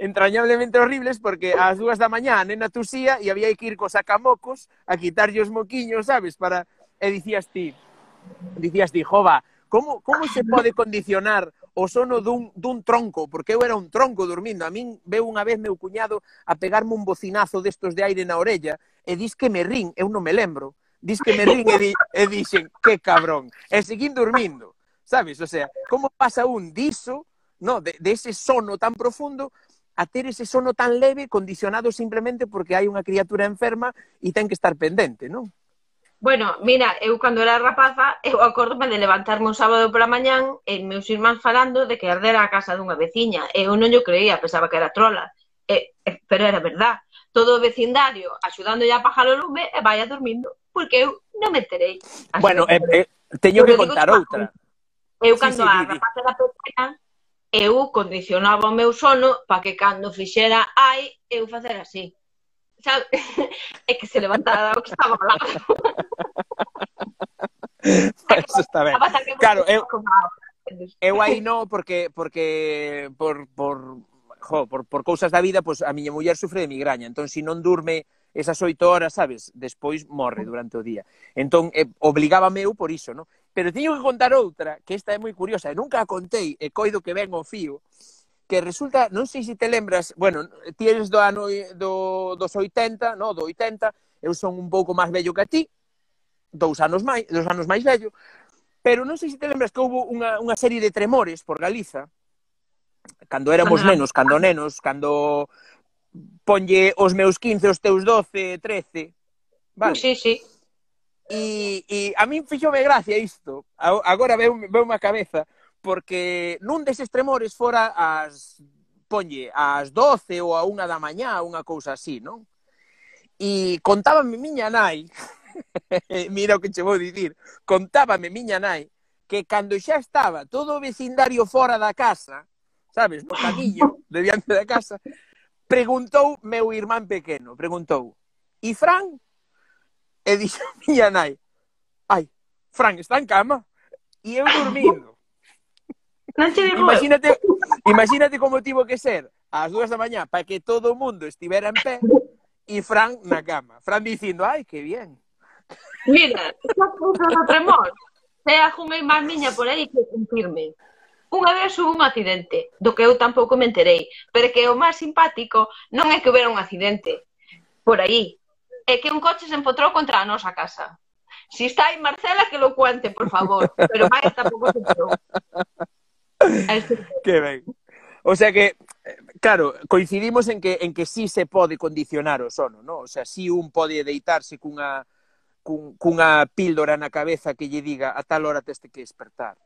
entrañablemente horribles porque ás dúas da mañá a nena tusía e había que ir cos sacamocos a quitarlle os moquiños, sabes, para... E dicías ti, dicías ti, jova, como, como se pode condicionar o sono dun, dun tronco, porque eu era un tronco dormindo. A min veu unha vez meu cuñado a pegarme un bocinazo destos de aire na orella e dis que me rin, eu non me lembro. Dis que me rin e, di, e dixen, que cabrón, e seguín dormindo sabes? O sea, como pasa un diso, no, de, de ese sono tan profundo a ter ese sono tan leve condicionado simplemente porque hai unha criatura enferma e ten que estar pendente, non? Bueno, mira, eu cando era rapaza, eu acordome de levantarme un sábado pola mañán e meus irmáns falando de que ardera a casa dunha veciña. E Eu non yo creía, pensaba que era trola. E, e, pero era verdad. Todo o vecindario axudando a pajar o lume e vai a dormindo, porque eu non me enterei. Así bueno, eh, eh, teño que contar outra. Eu cando sí, sí, a Vivi. rapaz era pequena, eu condicionaba o meu sono para que cando fixera ai, eu facer así. Sabe? É que se levantara o que estaba ao lado. Eso está ben. Claro, eu, eu aí non, porque, porque por, por, jo, por, por cousas da vida, pois pues, a miña muller sufre de migraña, entón se si non durme esas oito horas, sabes, despois morre durante o día. Entón, eh, obligábame eu por iso, non? Pero teño que contar outra, que esta é moi curiosa, e nunca a contei, e coido que ven o fío, que resulta, non sei se te lembras, bueno, ti eres do ano do, dos 80, no, do 80, eu son un pouco máis vello que a ti, dous anos máis, dos anos máis vello, pero non sei se te lembras que houve unha, unha serie de tremores por Galiza, cando éramos nenos, cando nenos, cando ponlle os meus 15, os teus 12, 13, vale? Sí, sí. E, e a min fixome gracia isto. Agora veu, veu má cabeza porque nun deses tremores fora as ponlle ás 12 ou a unha da mañá, unha cousa así, non? E contábame miña nai, mira o que che vou dicir, contábame miña nai que cando xa estaba todo o vecindario fora da casa, sabes, no camiño de diante da casa, preguntou meu irmán pequeno, preguntou, e Fran, E dixo miña nai, ai, Fran está en cama. E eu dormindo. Non te digo. Imagínate, imagínate como tivo que ser ás dúas da mañá para que todo o mundo estivera en pé e Fran na cama. Fran dicindo, ai, que bien. Mira, esa cousa do tremor. Se ajumei máis miña por aí que cumprirme. Unha vez hubo un accidente, do que eu tampouco me enterei, pero que o máis simpático non é que houbera un accidente por aí, é que un coche se empotrou contra a nosa casa. Si está aí Marcela, que lo cuente, por favor. Pero máis tampouco se enterou. Que ben. O sea que, claro, coincidimos en que en que sí se pode condicionar o sono, ¿no? O sea, si sí un pode deitarse cunha cun, cunha píldora na cabeza que lle diga a tal hora teste que despertar.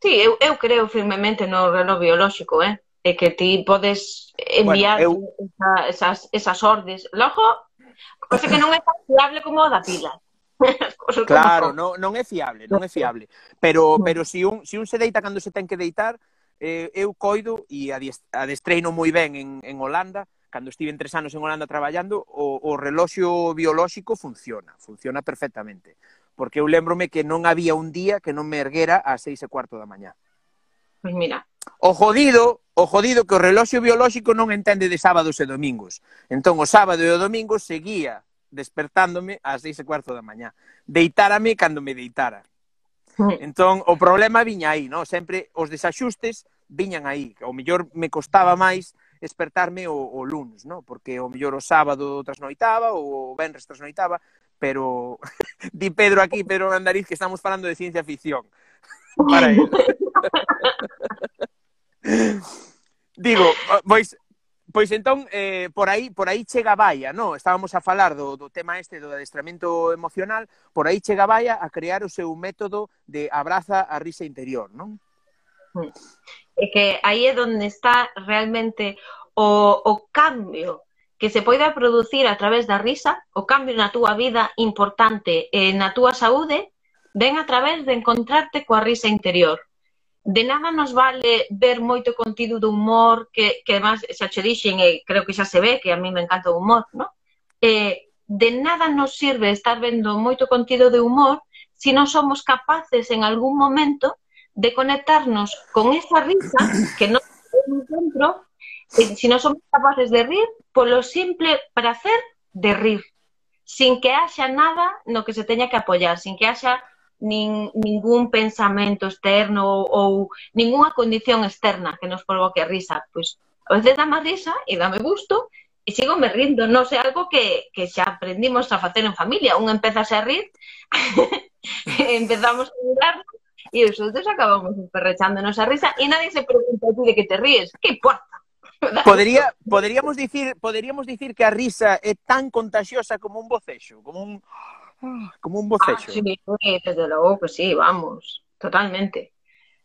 Sí, eu, eu creo firmemente no reloj biolóxico, eh? E que ti podes enviar bueno, eu... esa, esas, esas ordes. Logo, Cosa que non é tan fiable como a da pila. Claro, non, non é fiable, non é fiable. Pero, pero si, un, si un se deita cando se ten que deitar, eh, eu coido e adestreino moi ben en, en Holanda, cando estive tres anos en Holanda traballando, o, o reloxo biolóxico funciona, funciona perfectamente. Porque eu lembrome que non había un día que non me erguera a seis e cuarto da mañá. Pois pues mira. O jodido o jodido que o reloxo biolóxico non entende de sábados e domingos. Entón, o sábado e o domingo seguía despertándome ás seis e cuarto da mañá. Deitárame cando me deitara. Hmm. Entón, o problema viña aí, non? Sempre os desaxustes viñan aí. O mellor me costaba máis despertarme o, o lunes, non? Porque o mellor o sábado trasnoitaba ou o venres trasnoitaba, pero di Pedro aquí, Pedro Andariz, que estamos falando de ciencia ficción. Para él. Digo, ah, pois Pois entón, eh, por aí por aí chega Baia, no? estábamos a falar do, do tema este do adestramento emocional, por aí chega Baia a crear o seu método de abraza a risa interior, non? Mm. É que aí é onde está realmente o, o cambio que se poida producir a través da risa, o cambio na túa vida importante e na túa saúde, ven a través de encontrarte coa risa interior de nada nos vale ver moito contido do humor que, que además xa che dixen e creo que xa se ve que a mí me encanta o humor no? eh, de nada nos sirve estar vendo moito contido de humor se non somos capaces en algún momento de conectarnos con esa risa que non temos dentro eh, se non somos capaces de rir polo simple placer de rir sin que haxa nada no que se teña que apoyar sin que haxa nin ningún pensamento externo ou, ou ningunha condición externa que nos provoque risa. Pois, a veces dame risa e dame gusto e sigo me rindo. Non sei, algo que, que xa aprendimos a facer en familia. Un empeza a rir, empezamos a mirar e os outros acabamos perrechándonos a risa e nadie se pregunta a ti de que te ríes. Que importa? Podería, poderíamos dicir, poderíamos dicir que a risa é tan contagiosa como un bocexo, como un Ah, como un bocecho. Ah, sí, desde logo que sí, vamos, totalmente.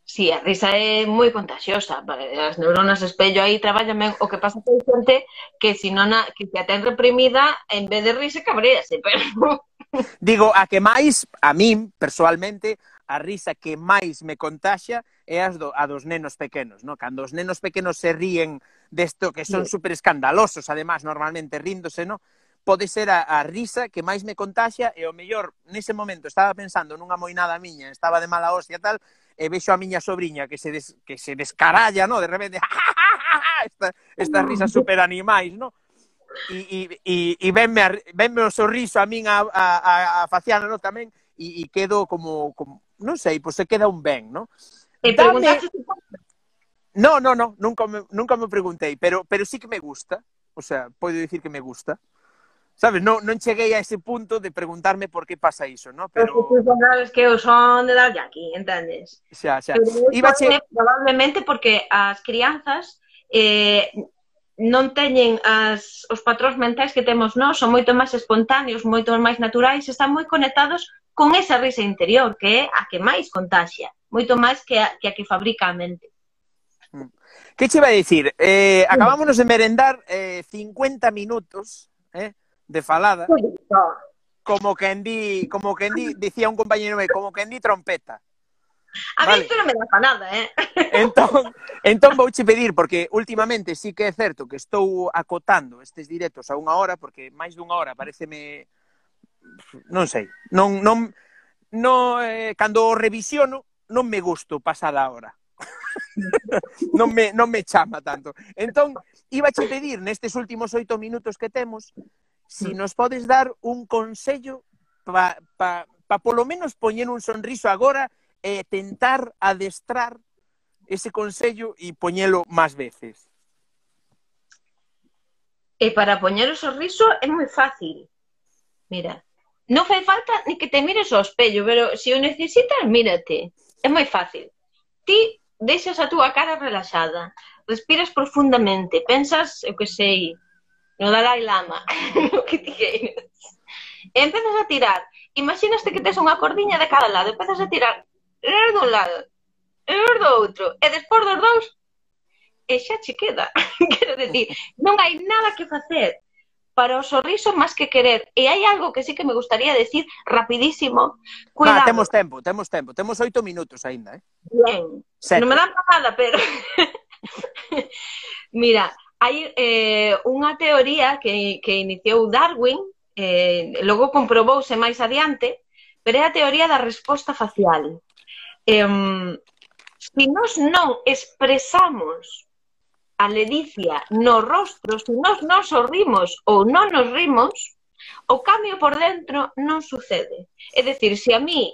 Sí, a risa é moi contagiosa, as neuronas espello aí traballan ben, o que pasa que hai xente que se non a, que se a ten reprimida, en vez de risa cabrease, pero... Digo, a que máis, a min, persoalmente, a risa que máis me contaxa é as do, a dos nenos pequenos, no? Cando os nenos pequenos se ríen desto que son sí. super escandalosos, además, normalmente ríndose, no? pode ser a, a risa que máis me contaxa e o mellor nese momento estaba pensando nunha moinada miña, estaba de mala hostia tal, e vexo a miña sobrinha que se, des, que se descaralla, no? de repente, estas esta risas super animais, no? E, e, e, e venme, a, venme o sorriso a min a, a, a faciana, no? tamén, e, e quedo como, como, non sei, pois se queda un ben, no? E preguntaste Dame... No, no, no, nunca me, nunca me preguntei, pero, pero sí que me gusta, o sea, podo dicir que me gusta sabes, non, non cheguei a ese punto de preguntarme por que pasa iso, no? Pero... Pues, pues, sabes que eu son de dar aquí, entendes? Xa, xa. Pero Iba che... Probablemente porque as crianzas eh, non teñen as, os patróns mentais que temos nós, son moito máis espontáneos, moito máis naturais, están moi conectados con esa risa interior, que é a que máis contaxia, moito máis que a que, a que fabrica a mente. Mm. Que che vai dicir? Eh, acabámonos de merendar eh, 50 minutos, eh? de falada. Como que en di, como que en di, dicía un compañero meu, como que en di trompeta. A vale. mí isto non me dá nada, eh? Entón, entón vouche pedir, porque últimamente sí que é certo que estou acotando estes directos a unha hora, porque máis dunha hora pareceme... Non sei, non... non no, eh, cando o revisiono, non me gusto pasada a hora. non, me, non me chama tanto. Entón, iba a pedir nestes últimos oito minutos que temos si mm. nos podes dar un consello para pa, pa polo menos poñer un sonriso agora e tentar adestrar ese consello e poñelo máis veces. E para poñer o sorriso é moi fácil. Mira, non fai falta ni que te mires ao espello, pero se o necesitas, mírate. É moi fácil. Ti deixas a túa cara relaxada, respiras profundamente, pensas, eu que sei, no Dalai Lama, no que tigueiras. E empezas a tirar. Imaginaste que tes unha cordiña de cada lado, empezas a tirar er dun lado, er do outro, e despois dos dous, e xa che queda. Quero decir, non hai nada que facer para o sorriso máis que querer. E hai algo que sí que me gustaría decir rapidísimo. Cuidado. Nah, temos tempo, temos tempo. Temos oito minutos aínda, eh? Bien. Sete. Non me dan nada, pero... Mira, hai eh, unha teoría que, que iniciou Darwin, eh, logo comprobouse máis adiante, pero é a teoría da resposta facial. Eh, se nós non expresamos a ledicia no rostro, se nós non sorrimos ou non nos rimos, o cambio por dentro non sucede. É dicir, se a mí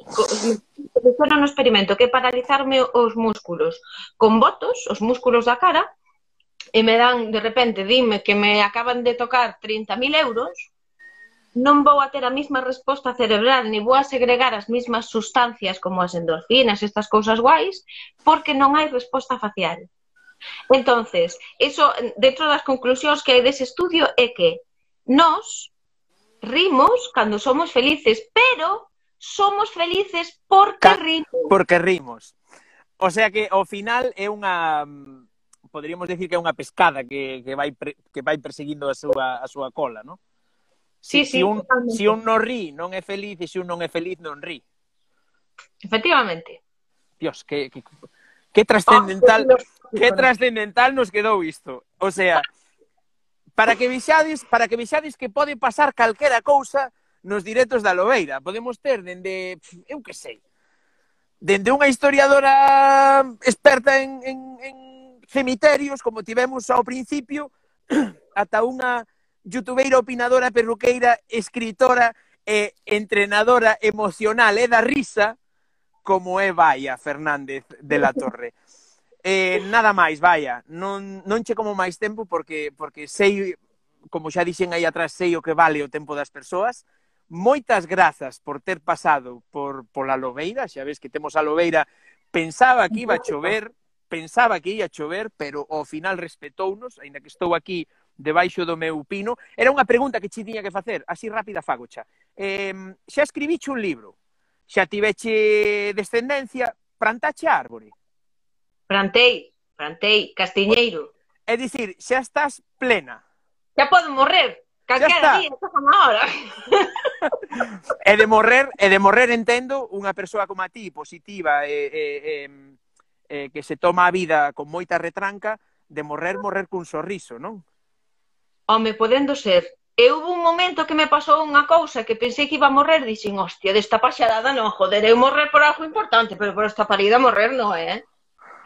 me un experimento que paralizarme os músculos con votos, os músculos da cara, e me dan, de repente, dime que me acaban de tocar 30.000 euros, non vou a ter a mesma resposta cerebral, ni vou a segregar as mesmas sustancias como as endorfinas, estas cousas guais, porque non hai resposta facial. Entonces, eso dentro das conclusións que hai dese estudio é que nós rimos cando somos felices, pero somos felices porque rimos. Porque rimos. O sea que ao final é unha poderíamos decir que é unha pescada que, que vai pre, que vai perseguindo a súa a súa cola, non? Si, sí, si, sí, un, totalmente. si un non ri, non é feliz, e se un non é feliz, non ri. Efectivamente. Dios, que, que, que trascendental, oh, que trascendental nos quedou isto. O sea, para que vixades, para que vixades que pode pasar calquera cousa nos directos da Lobeira. Podemos ter dende, eu que sei, dende unha historiadora experta en, en, en cemiterios, como tivemos ao principio, ata unha youtubeira opinadora, perruqueira, escritora e entrenadora emocional e da risa, como é Vaya Fernández de la Torre. Eh, nada máis, Vaya, non, non che como máis tempo porque, porque sei, como xa dixen aí atrás, sei o que vale o tempo das persoas. Moitas grazas por ter pasado por pola Lobeira, xa ves que temos a Lobeira, pensaba que iba a chover, pensaba que ia chover, pero ao final respetounos, aínda que estou aquí debaixo do meu pino. Era unha pregunta que che tiña que facer, así rápida fagocha. Eh, xa escribiche un libro, xa tiveche descendencia, plantache árbore? Plantei, plantei, castiñeiro. É dicir, xa estás plena. Xa podo morrer, calquera día, xa como É e de morrer, e de morrer entendo unha persoa como a ti, positiva, e, e, e eh, que se toma a vida con moita retranca de morrer, morrer cun sorriso, non? Home, podendo ser. E houve un momento que me pasou unha cousa que pensei que iba a morrer, dixen, hostia, desta paxarada non, joder, eu morrer por algo importante, pero por esta parida morrer non, eh?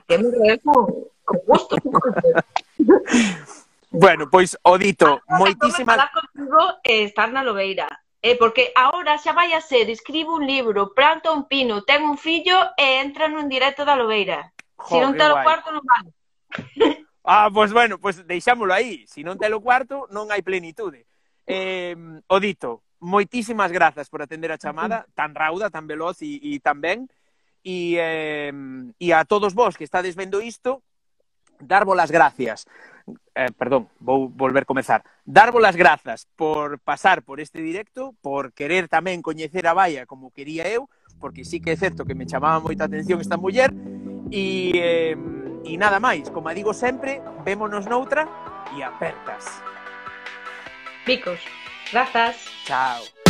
Que morrer con, con gusto. bueno, pois, Odito, moitísimas... Falar contigo e estar na Lobeira eh, porque agora xa vai a ser, escribo un libro, planta un pino, ten un fillo e entra nun directo da Lobeira. Se si non te lo guai. cuarto non vale. Ah, pois pues bueno, pois pues deixámolo aí. Si non te lo cuarto, non hai plenitude. Eh, Odito, moitísimas grazas por atender a chamada, tan rauda, tan veloz e, e tan ben. E, eh, e a todos vos que estades vendo isto, darvos las gracias eh, perdón, vou volver comezar. Darvos las grazas por pasar por este directo, por querer tamén coñecer a Baia como quería eu, porque sí que é certo que me chamaba moita atención esta muller, e, eh, e nada máis, como digo sempre, vémonos noutra e apertas. Bicos, grazas. Chao.